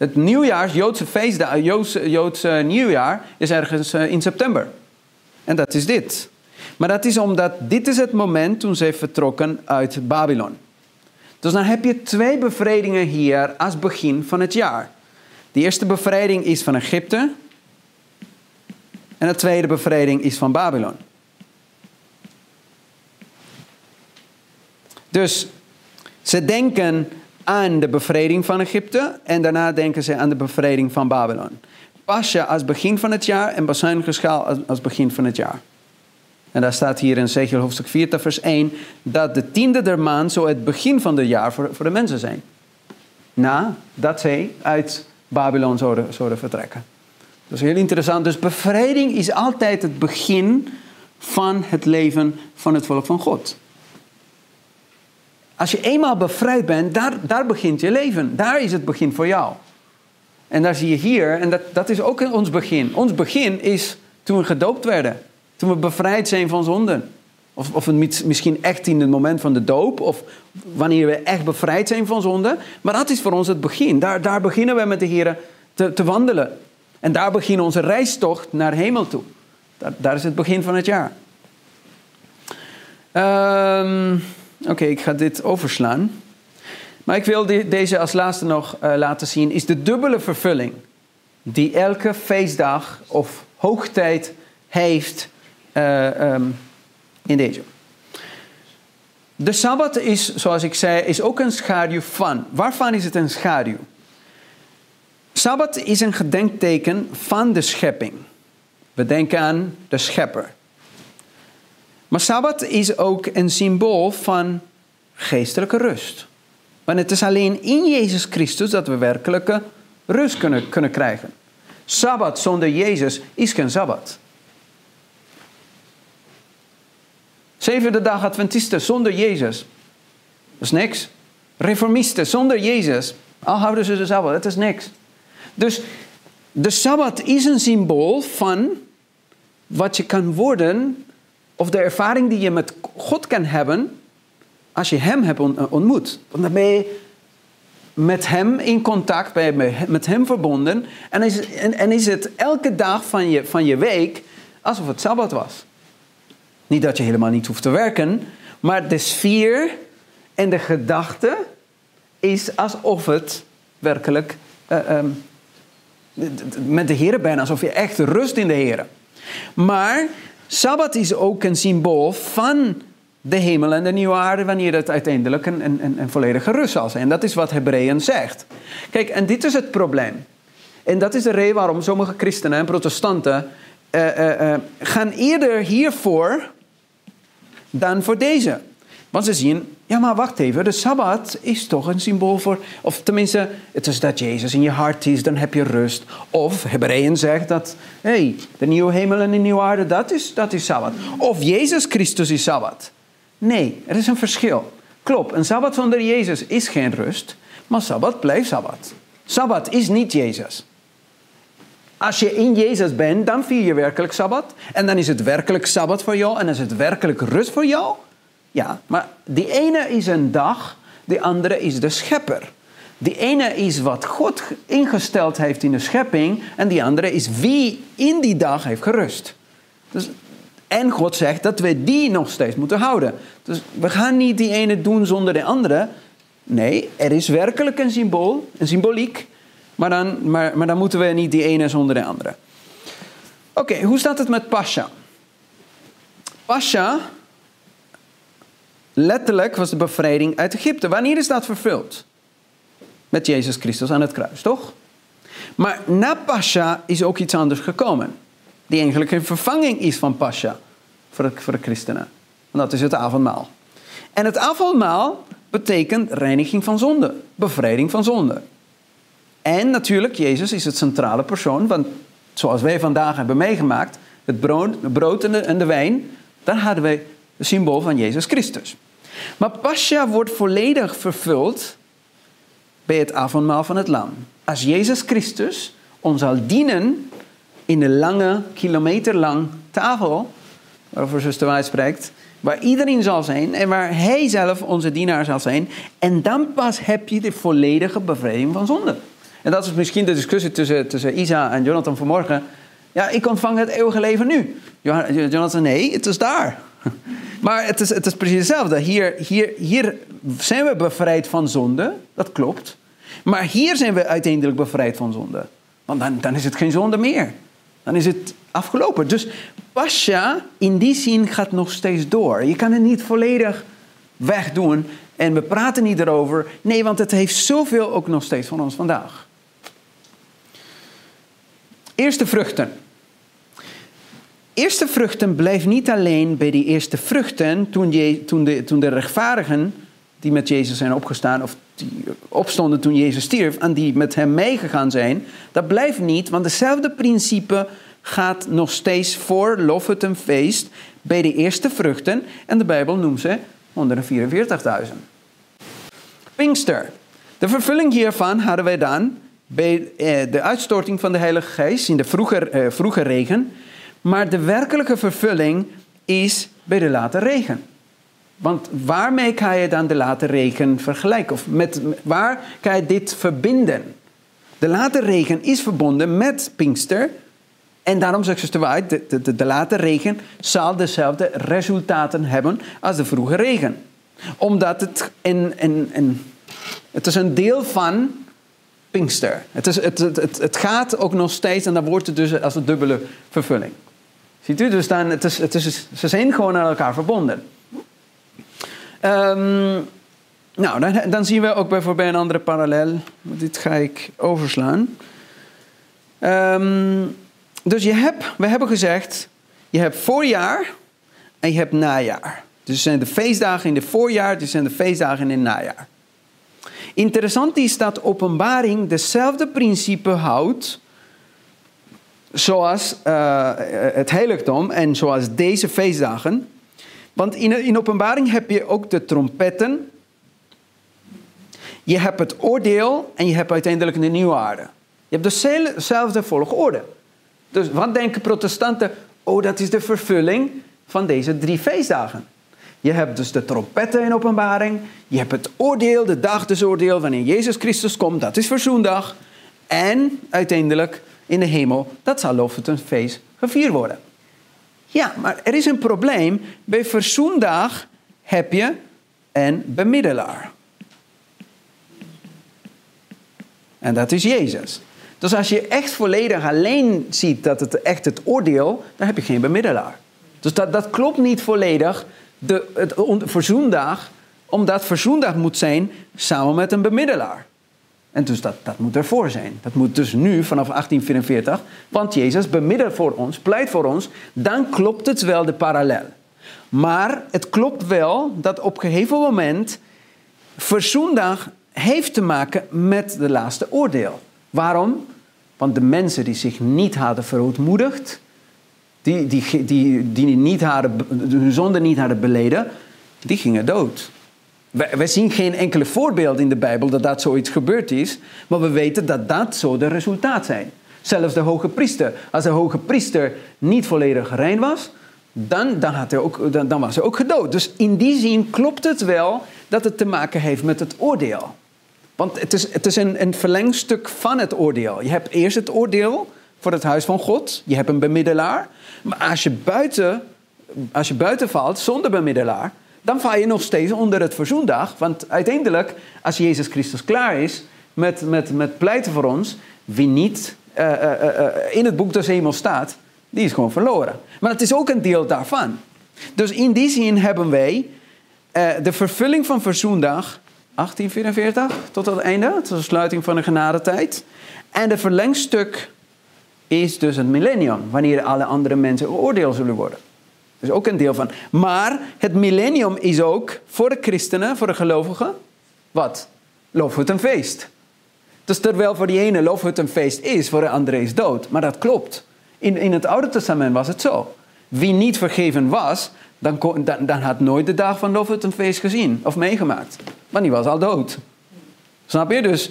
Het nieuwjaar, Joodse feestdag, Joodse, Joodse nieuwjaar, is ergens eh, in september. En dat is dit. Maar dat is omdat dit is het moment toen zij vertrokken uit Babylon. Dus dan heb je twee bevrijdingen hier als begin van het jaar. De eerste bevrijding is van Egypte. En de tweede bevrijding is van Babylon. Dus ze denken aan de bevrijding van Egypte en daarna denken ze aan de bevrijding van Babylon. Pasja als begin van het jaar en Bazuingeschaal als, als begin van het jaar. En daar staat hier in Zegel hoofdstuk 4, vers 1, dat de tiende der maand zo het begin van het jaar voor, voor de mensen zijn. Nadat zij uit Babylon zouden, zouden vertrekken. Dat is heel interessant. Dus bevrijding is altijd het begin van het leven van het volk van God. Als je eenmaal bevrijd bent, daar, daar begint je leven. Daar is het begin voor jou. En daar zie je hier, en dat, dat is ook ons begin. Ons begin is toen we gedoopt werden. Toen we bevrijd zijn van zonden. Of, of misschien echt in het moment van de doop. Of wanneer we echt bevrijd zijn van zonde. Maar dat is voor ons het begin. Daar, daar beginnen we met de Heer te, te wandelen. En daar begint onze reistocht naar hemel toe. Daar, daar is het begin van het jaar. Ehm, Oké, ik ga dit overslaan. Maar ik wil deze als laatste nog eh, laten zien. Is de dubbele vervulling. Die elke feestdag of hoogtijd heeft eh, ehm, in deze. De Sabbat is, zoals ik zei, is ook een schaduw van. Waarvan is het een schaduw? Sabbat is een gedenkteken van de schepping. We denken aan de schepper. Maar Sabbat is ook een symbool van geestelijke rust. Want het is alleen in Jezus Christus dat we werkelijke rust kunnen, kunnen krijgen. Sabbat zonder Jezus is geen Sabbat. Zevende dag Adventisten zonder Jezus. Dat is niks. Reformisten zonder Jezus. Al houden ze de Sabbat, dat is niks. Dus de Sabbat is een symbool van wat je kan worden, of de ervaring die je met God kan hebben, als je Hem hebt on- ontmoet. Want dan ben je met Hem in contact, ben je met Hem verbonden. En is, en, is het elke dag van je, van je week alsof het Sabbat was. Niet dat je helemaal niet hoeft te werken, maar de sfeer en de gedachte is alsof het werkelijk eh, ehm, met de Heer bent, alsof je echt rust in de Heer. Maar Sabbat is ook een symbool van de hemel en de nieuwe aarde, wanneer het uiteindelijk een, een, een- volledige rust zal zijn. Dat is wat Hebreeën zegt. Kijk, en dit is het probleem. En dat is de reden waarom sommige christenen en protestanten eh, eh, eh, gaan eerder hiervoor dan voor deze. Want ze zien, ja maar wacht even, de Sabbat is toch een symbool voor, of tenminste, het is dat Jezus in je hart is, dan heb je rust. Of Hebreeën zegt dat, hé, hey, de nieuwe hemel en de nieuwe aarde, dat is, dat is Sabbat. Of Jezus Christus is Sabbat. Nee, er is een verschil. Klopt, een Sabbat zonder Jezus is geen rust, maar Sabbat blijft Sabbat. Sabbat is niet Jezus. Als je in Jezus bent, dan vier je werkelijk Sabbat. En dan is het werkelijk Sabbat voor jou. En is het werkelijk rust voor jou. Ja, maar die ene is een dag de andere is de schepper. De ene is wat God ingesteld heeft in de schepping en die andere is wie in die dag heeft gerust. Dus, en God zegt dat we die nog steeds moeten houden. Dus we gaan niet die ene doen zonder de andere. Nee, er is werkelijk een symbool, een symboliek, maar dan, maar, maar dan moeten we niet die ene zonder de andere. Oké, hoe staat het met Pascha? Pascha, letterlijk was de bevrijding uit Egypte. Wanneer is dat vervuld? Met Jezus Christus aan het kruis, toch? Maar na Pascha is ook iets anders gekomen. Die eigenlijk een vervanging is van Pascha voor de, christenen. En dat is het avondmaal. En het avondmaal betekent reiniging van zonde, bevrijding van zonde. En natuurlijk, Jezus is het centrale persoon, want zoals wij vandaag hebben meegemaakt, het brood, het brood en, de, en de wijn, daar hadden wij het symbool van Jezus Christus. Maar Pascha wordt volledig vervuld bij het avondmaal van het lam. Als Jezus Christus ons zal dienen in de lange, kilometerlang tafel, waarover zuster Waai spreekt, waar iedereen zal zijn en waar hij zelf onze dienaar zal zijn. En dan pas heb je de volledige bevrijding van zonde. En dat is misschien de discussie tussen, tussen Isa en Jonathan vanmorgen. Ja, ik ontvang het eeuwige leven nu. Jonathan, nee, het is daar. Maar het is, het is precies hetzelfde. Hier, hier, hier zijn we bevrijd van zonde, dat klopt. Maar hier zijn we uiteindelijk bevrijd van zonde. Want dan, dan is het geen zonde meer. Dan is het afgelopen. Dus Pascha in die zin gaat nog steeds door. Je kan het niet volledig wegdoen en we praten niet erover. Nee, want het heeft zoveel ook nog steeds van ons vandaag. Eerste vruchten. Eerste vruchten blijft niet alleen bij die eerste vruchten toen, je, toen, de, toen de rechtvaardigen die met Jezus zijn opgestaan, of die opstonden toen Jezus stierf, en die met hem meegegaan zijn, dat blijft niet, want hetzelfde principe gaat nog steeds voor lof feest bij de eerste vruchten, en de Bijbel noemt ze 144.000. Pinkster. De vervulling hiervan hadden wij dan bij eh, de uitstorting van de Heilige Geest in de vroege, eh, vroege regen, maar de werkelijke vervulling is bij de late regen. Want waarmee kan je dan de late regen vergelijken? Of met, waar kan je dit verbinden? De late regen is verbonden met Pinkster. En daarom zegt ze de, de, de, de late regen zal dezelfde resultaten hebben als de vroege regen. Omdat het, het is een deel van Pinkster. Het, is, het, het, het gaat ook nog steeds en dan wordt het dus als een dubbele vervulling. Ziet u? Dus dan, het is, het is, ze zijn gewoon aan elkaar verbonden. Um, nou, dan, dan, zien we ook bijvoorbeeld een andere parallel. Dit ga ik overslaan. Um, dus je hebt, we hebben gezegd, je hebt voorjaar en je hebt najaar. Dus zijn de feestdagen in het voorjaar, dus zijn de feestdagen in het najaar. Interessant is dat openbaring dezelfde principe houdt zoals uh, het heiligdom en zoals deze feestdagen. Want in, in openbaring heb je ook de trompetten. Je hebt het oordeel en je hebt uiteindelijk de nieuwe aarde. Je hebt dezelfde volgorde. Dus wat denken protestanten? Oh, dat is de vervulling van deze drie feestdagen. Je hebt dus de trompetten in openbaring. Je hebt het oordeel, de dag des oordeel, wanneer Jezus Christus komt. Dat is verzoendag. En uiteindelijk in de hemel, dat zal lofend een feest gevierd worden. Ja, maar er is een probleem. Bij verzoendag heb je een bemiddelaar. En dat is Jezus. Dus als je echt volledig alleen ziet dat het echt het oordeel, dan heb je geen bemiddelaar. Dus dat, dat klopt niet volledig, de, het verzoendag, omdat verzoendag moet zijn samen met een bemiddelaar. En dus dat, dat moet ervoor zijn. Dat moet dus nu, vanaf 1844, want Jezus bemiddelt voor ons, pleit voor ons, dan klopt het wel de parallel. Maar het klopt wel dat op een gegeven moment verzoendag heeft te maken met de laatste oordeel. Waarom? Want de mensen die zich niet hadden verootmoedigd, die, die, die, die niet hadden, hun zonde niet hadden beleden, die gingen dood. Wij, zien geen enkele voorbeeld in de Bijbel dat dat zoiets gebeurd is, maar we weten dat dat zo de resultaat zijn. Zelfs de hoge priester. Als de hoge priester niet volledig rein was, dan, dan, had hij ook, dan, was hij ook gedood. Dus in die zin klopt het wel dat het te maken heeft met het oordeel. Want het is, het is een, een verlengstuk van het oordeel. Je hebt eerst het oordeel voor het huis van God. Je hebt een bemiddelaar. Maar als je buiten, als je buiten valt zonder bemiddelaar, dan val je nog steeds onder het verzoendag. Want uiteindelijk, als Jezus Christus klaar is met, met, met pleiten voor ons, wie niet eh, eh, eh, in het boek des hemels staat, die is gewoon verloren. Maar het is ook een deel daarvan. Dus in die zin hebben wij de vervulling van verzoendag 1844 tot het einde, tot de sluiting van de genadetijd. En de verlengstuk is dus het millennium, wanneer alle andere mensen geoordeeld zullen worden. Dus ook een deel van. Maar het millennium is ook voor de christenen, voor de gelovigen, wat? Loofhut een feest. Dus terwijl voor die ene loofhut een feest is, voor de andere is dood. Maar dat klopt. In, in het Oude Testament was het zo. Wie niet vergeven was, dan, kon- dan, dan had nooit de dag van loofhut een feest gezien of meegemaakt. Want die was al dood. Snap je? Dus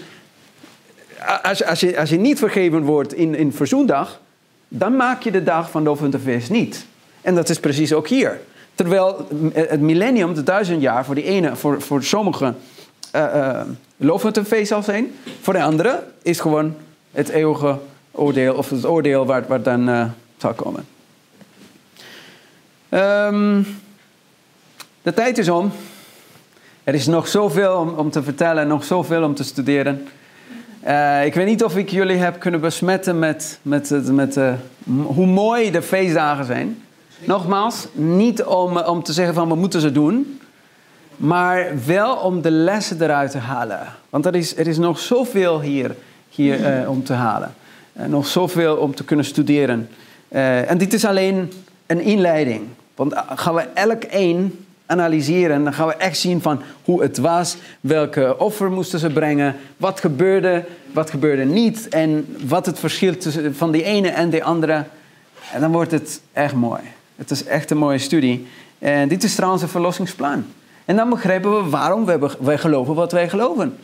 als, als, je, als je niet vergeven wordt in, in verzoendag, dan maak je de dag van loofhut een feest niet. En dat is precies ook hier. Terwijl het millennium, de duizend jaar, voor die ene, voor, voor sommigen uh, uh, loofhut een feest zal zijn. Voor de andere is gewoon het eeuwige oordeel, of het oordeel waar, waar dan uh, zal komen. Um, de tijd is om. Er is nog zoveel om, om te vertellen, nog zoveel om te studeren. Ik weet niet of ik jullie heb kunnen besmetten met, met, met, hoe mooi de feestdagen zijn. Nogmaals, niet om, om te zeggen van we moeten ze doen, maar wel om de lessen eruit te halen. Want er is, er is nog zoveel hier, hier uh, om te halen. nog zoveel om te kunnen studeren. en dit is alleen een inleiding. Want gaan we elk één analyseren, dan gaan we echt zien van hoe het was, welke offer moesten ze brengen, wat gebeurde, wat gebeurde niet en wat het verschil tussen van die ene en de andere. En dan wordt het echt mooi. Het is echt een mooie studie. En dit is trouwens een verlossingsplan. En dan begrijpen we waarom wij, geloven wat wij geloven.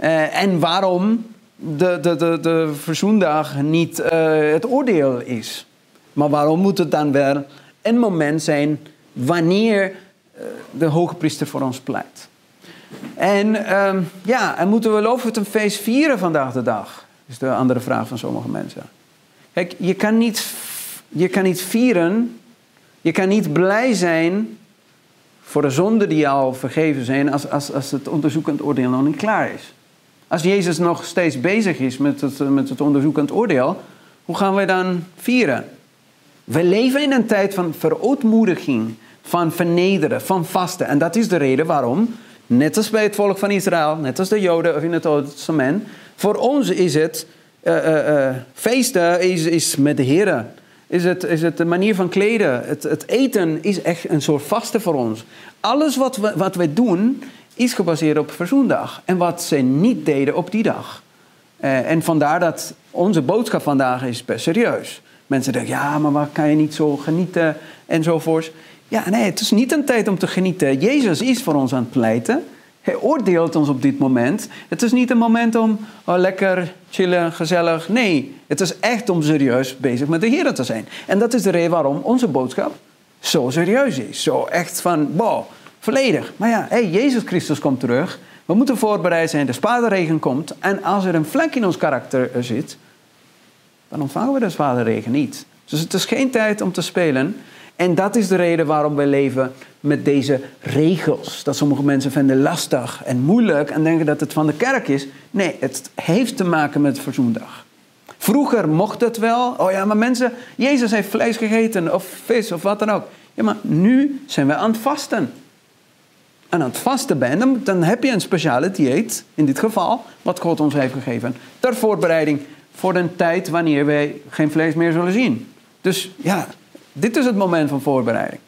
Uh, en waarom de, de, de, de verzoendag niet uh, het oordeel is. Maar waarom moet het dan wel een moment zijn wanneer de hoge priester voor ons pleit. En um, ja, en moeten we feest vieren vandaag de dag? Is de andere vraag van sommige mensen. Kijk, je kan niet, je kan niet vieren, je kan niet blij zijn voor de zonden die al vergeven zijn als, als, als het onderzoekend oordeel nog niet klaar is. Als Jezus nog steeds bezig is met het, met het onderzoekend oordeel, hoe gaan wij dan vieren? We leven in een tijd van verootmoediging, van vernederen, van vasten. En dat is de reden waarom, net als bij het volk van Israël, net als de Joden of in het Oude Testament, voor ons is het uh, uh, uh, feesten is, is met de Heer. Is het, is het de manier van kleden. Het, het eten is echt een soort vasten voor ons. Alles wat we, wat wij doen is gebaseerd op verzoendag. En wat ze niet deden op die dag. en vandaar dat onze boodschap vandaag is best serieus. Mensen denken, ja, maar waar kan je niet zo genieten enzovoort. Ja, nee, het is niet een tijd om te genieten. Jezus is voor ons aan het pleiten. Hij oordeelt ons op dit moment. Het is niet een moment om oh, lekker chillen, gezellig. Nee, het is echt om serieus bezig met de Heer te zijn. En dat is de reden waarom onze boodschap zo serieus is. Zo echt van, wow, volledig. Maar ja, hey, Jezus Christus komt terug. We moeten voorbereid zijn. De spaderregen komt. En als er een vlek in ons karakter zit, dan ontvangen we de spaderregen niet. Dus het is geen tijd om te spelen. En dat is de reden waarom we leven met deze regels. Dat sommige mensen vinden lastig en moeilijk en denken dat het van de kerk is. Nee, het heeft te maken met verzoendag. Vroeger mocht het wel. Oh ja, maar mensen, Jezus heeft vlees gegeten of vis of wat dan ook. Ja, maar nu zijn we aan het vasten. En aan het vasten ben, dan, dan heb je een speciale dieet, in dit geval, wat God ons heeft gegeven. Ter voorbereiding voor een tijd wanneer wij geen vlees meer zullen zien. Dus ja, dit is het moment van voorbereiding.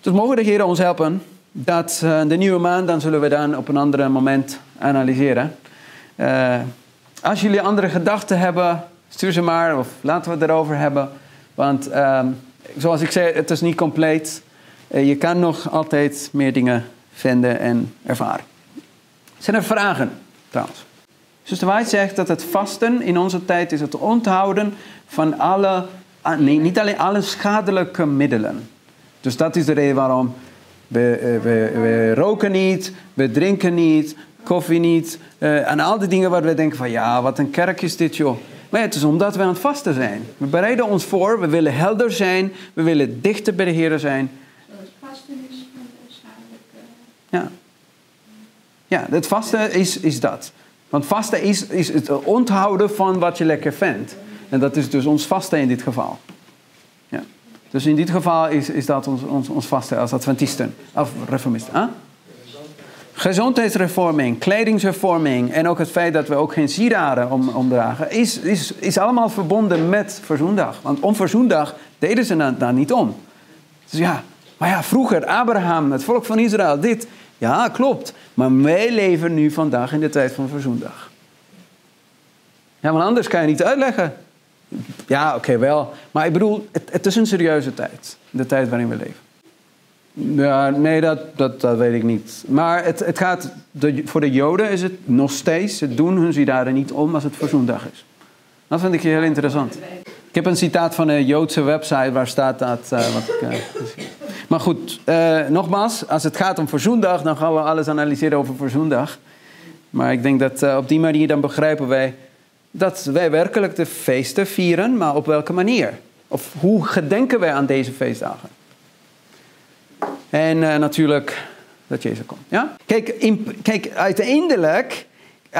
Dus mogen de Heer ons helpen dat uh, de nieuwe maand, dan zullen we dan op een ander moment analyseren. Uh, als jullie andere gedachten hebben, stuur ze maar of laten we het erover hebben. Want uh, zoals ik zei, het is niet compleet. Uh, je kan nog altijd meer dingen vinden en ervaren. Zijn er vragen trouwens? Zuster White zegt dat het vasten in onze tijd is het onthouden van alle, nee, niet alleen alle schadelijke middelen. Dus dat is de reden waarom We, eh, we, we roken niet, we drinken niet, koffie niet. eh, en al die dingen waar we denken van ja, wat een kerk is dit joh. Maar ja, het is omdat we aan het vasten zijn. We bereiden ons voor, we willen helder zijn, we willen dichter bij de Heer zijn. Zoals vasten is. Ja, ja het vasten is, is dat. Want vasten is, is het onthouden van wat je lekker vindt. En dat is dus ons vasten in dit geval. Ja. Dus in dit geval is, is dat ons, ons, ons vasten als Adventisten of reformisten. Huh? Gezondheidshervorming, kledingshervorming en ook het feit dat we ook geen sieraden om, omdragen, is, is, is allemaal verbonden met Verzoendag. Want om Verzoendag deden ze daar niet om. Dus ja, maar ja, vroeger, Abraham, het volk van Israël, dit. Ja, klopt. Maar wij leven nu vandaag in de tijd van Verzoendag. Ja, want anders kan je niet uitleggen. Ja, oké, wel. Maar ik bedoel, het, het is een serieuze tijd. De tijd waarin we leven. Ja, nee, dat, dat, weet ik niet. Maar het, het gaat, voor de Joden is het nog steeds, ze doen hun zidaden niet om als het verzoendag is. Dat vind ik heel interessant. Ik heb een citaat van een Joodse website waar staat dat. eh, wat ik, eh, maar goed, eh, nogmaals, als het gaat om verzoendag, dan gaan we alles analyseren over verzoendag. Maar ik denk dat op die manier dan begrijpen wij dat wij werkelijk de feesten vieren, maar op welke manier? Of hoe gedenken wij aan deze feestdagen? En eh, natuurlijk dat Jezus komt. Ja? Kijk, kijk, uiteindelijk,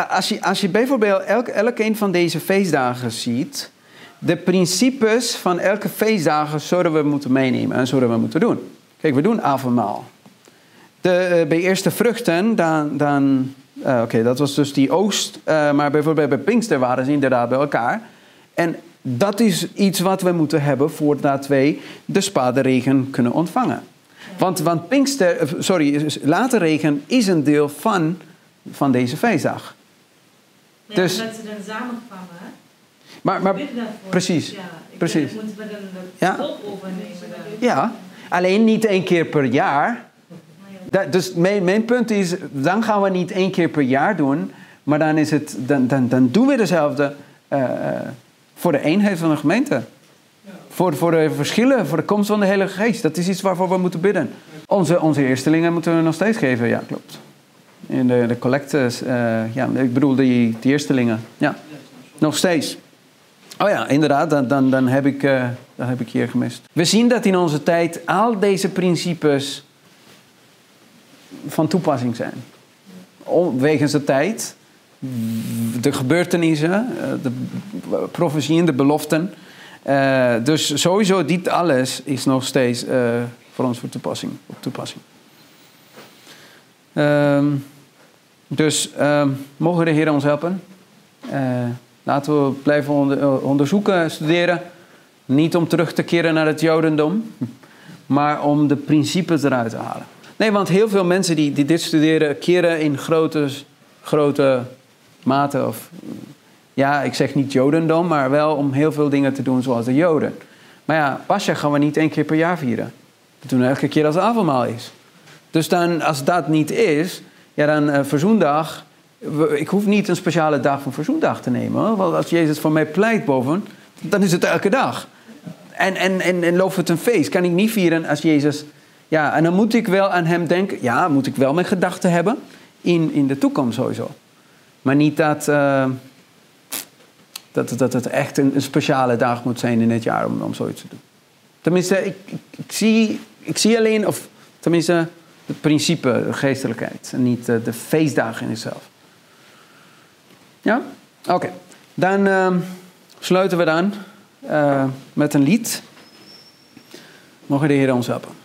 als je, als je bijvoorbeeld elk, elk een van deze feestdagen ziet, de principes van elke feestdagen zouden we moeten meenemen en zouden we moeten doen. Kijk, we doen avondmaal. De, eh, bij eerste vruchten, dan, dan eh, oké, dat was dus die oogst, eh, maar bijvoorbeeld bij Pinkster waren ze inderdaad bij elkaar. En dat is iets wat we moeten hebben voordat wij de spaderegen kunnen ontvangen. Want, want Pinkster, eh, sorry, laterregen is een deel van, van deze feestdag. Ja, Dus- dat ze dan samenkwamen. hè? Maar, maar precies, Ja, precies. moeten we dan de Ja. overnemen dan. ja, alleen niet één keer per jaar. Dat, dus mijn, mijn punt is, dan gaan we niet één keer per jaar doen, maar dan, is het, dan, dan, dan doen we dezelfde eh, eh, voor de eenheid van de gemeente. Voor, voor de verschillen, voor de komst van de Heilige Geest. Dat is iets waarvoor we moeten bidden. Onze, onze eerstelingen moeten we nog steeds geven, ja, klopt. In de, de eh, ja, ik bedoel die, die eerstelingen, ja, nog steeds. Oh ja, inderdaad, dan, dan, dan, heb ik, dat heb ik hier gemist. We zien dat in onze tijd al deze principes van toepassing zijn. Wegens de tijd, de gebeurtenissen, eh, de profetieën, de beloften. Eh, dus sowieso, dit alles is nog steeds eh, voor ons voor toepassing, toepassing. Ehm, dus ehm, mogen de Heer ons helpen. Laten we blijven onder- onderzoeken, studeren. Niet om terug te keren naar het Jodendom, <laughs> maar om de principes eruit te halen. Nee, want heel veel mensen die, die dit studeren, keren in grote, grote mate. Of, ja, ik zeg niet Jodendom, maar wel om heel veel dingen te doen zoals de Joden. Maar ja, Pascha gaan we niet één keer per jaar vieren. We doen het elke keer als het avondmaal is. Dus dan, als dat niet is, ja, dan eh, verzoendag. we- Ik hoef niet een speciale dag van verzoendag te nemen. Want als Jezus voor mij pleit boven, dan is het elke dag. En, en, en, en het een feest. Kan ik niet vieren als Jezus. Ja, en dan moet ik wel aan hem denken. Ja, moet ik wel mijn gedachten hebben. In, in de toekomst sowieso. Maar niet dat, eh, dat, dat het echt een, een speciale dag moet zijn in het jaar om, om zoiets te doen. Tenminste, ik, zie, ik zie alleen, of tenminste, het principe, de geestelijkheid. En niet eh, de feestdagen in zichzelf. Ja? Oké. Dan ehm, sluiten we dan eh, met een lied. Mogen de Heer ons helpen.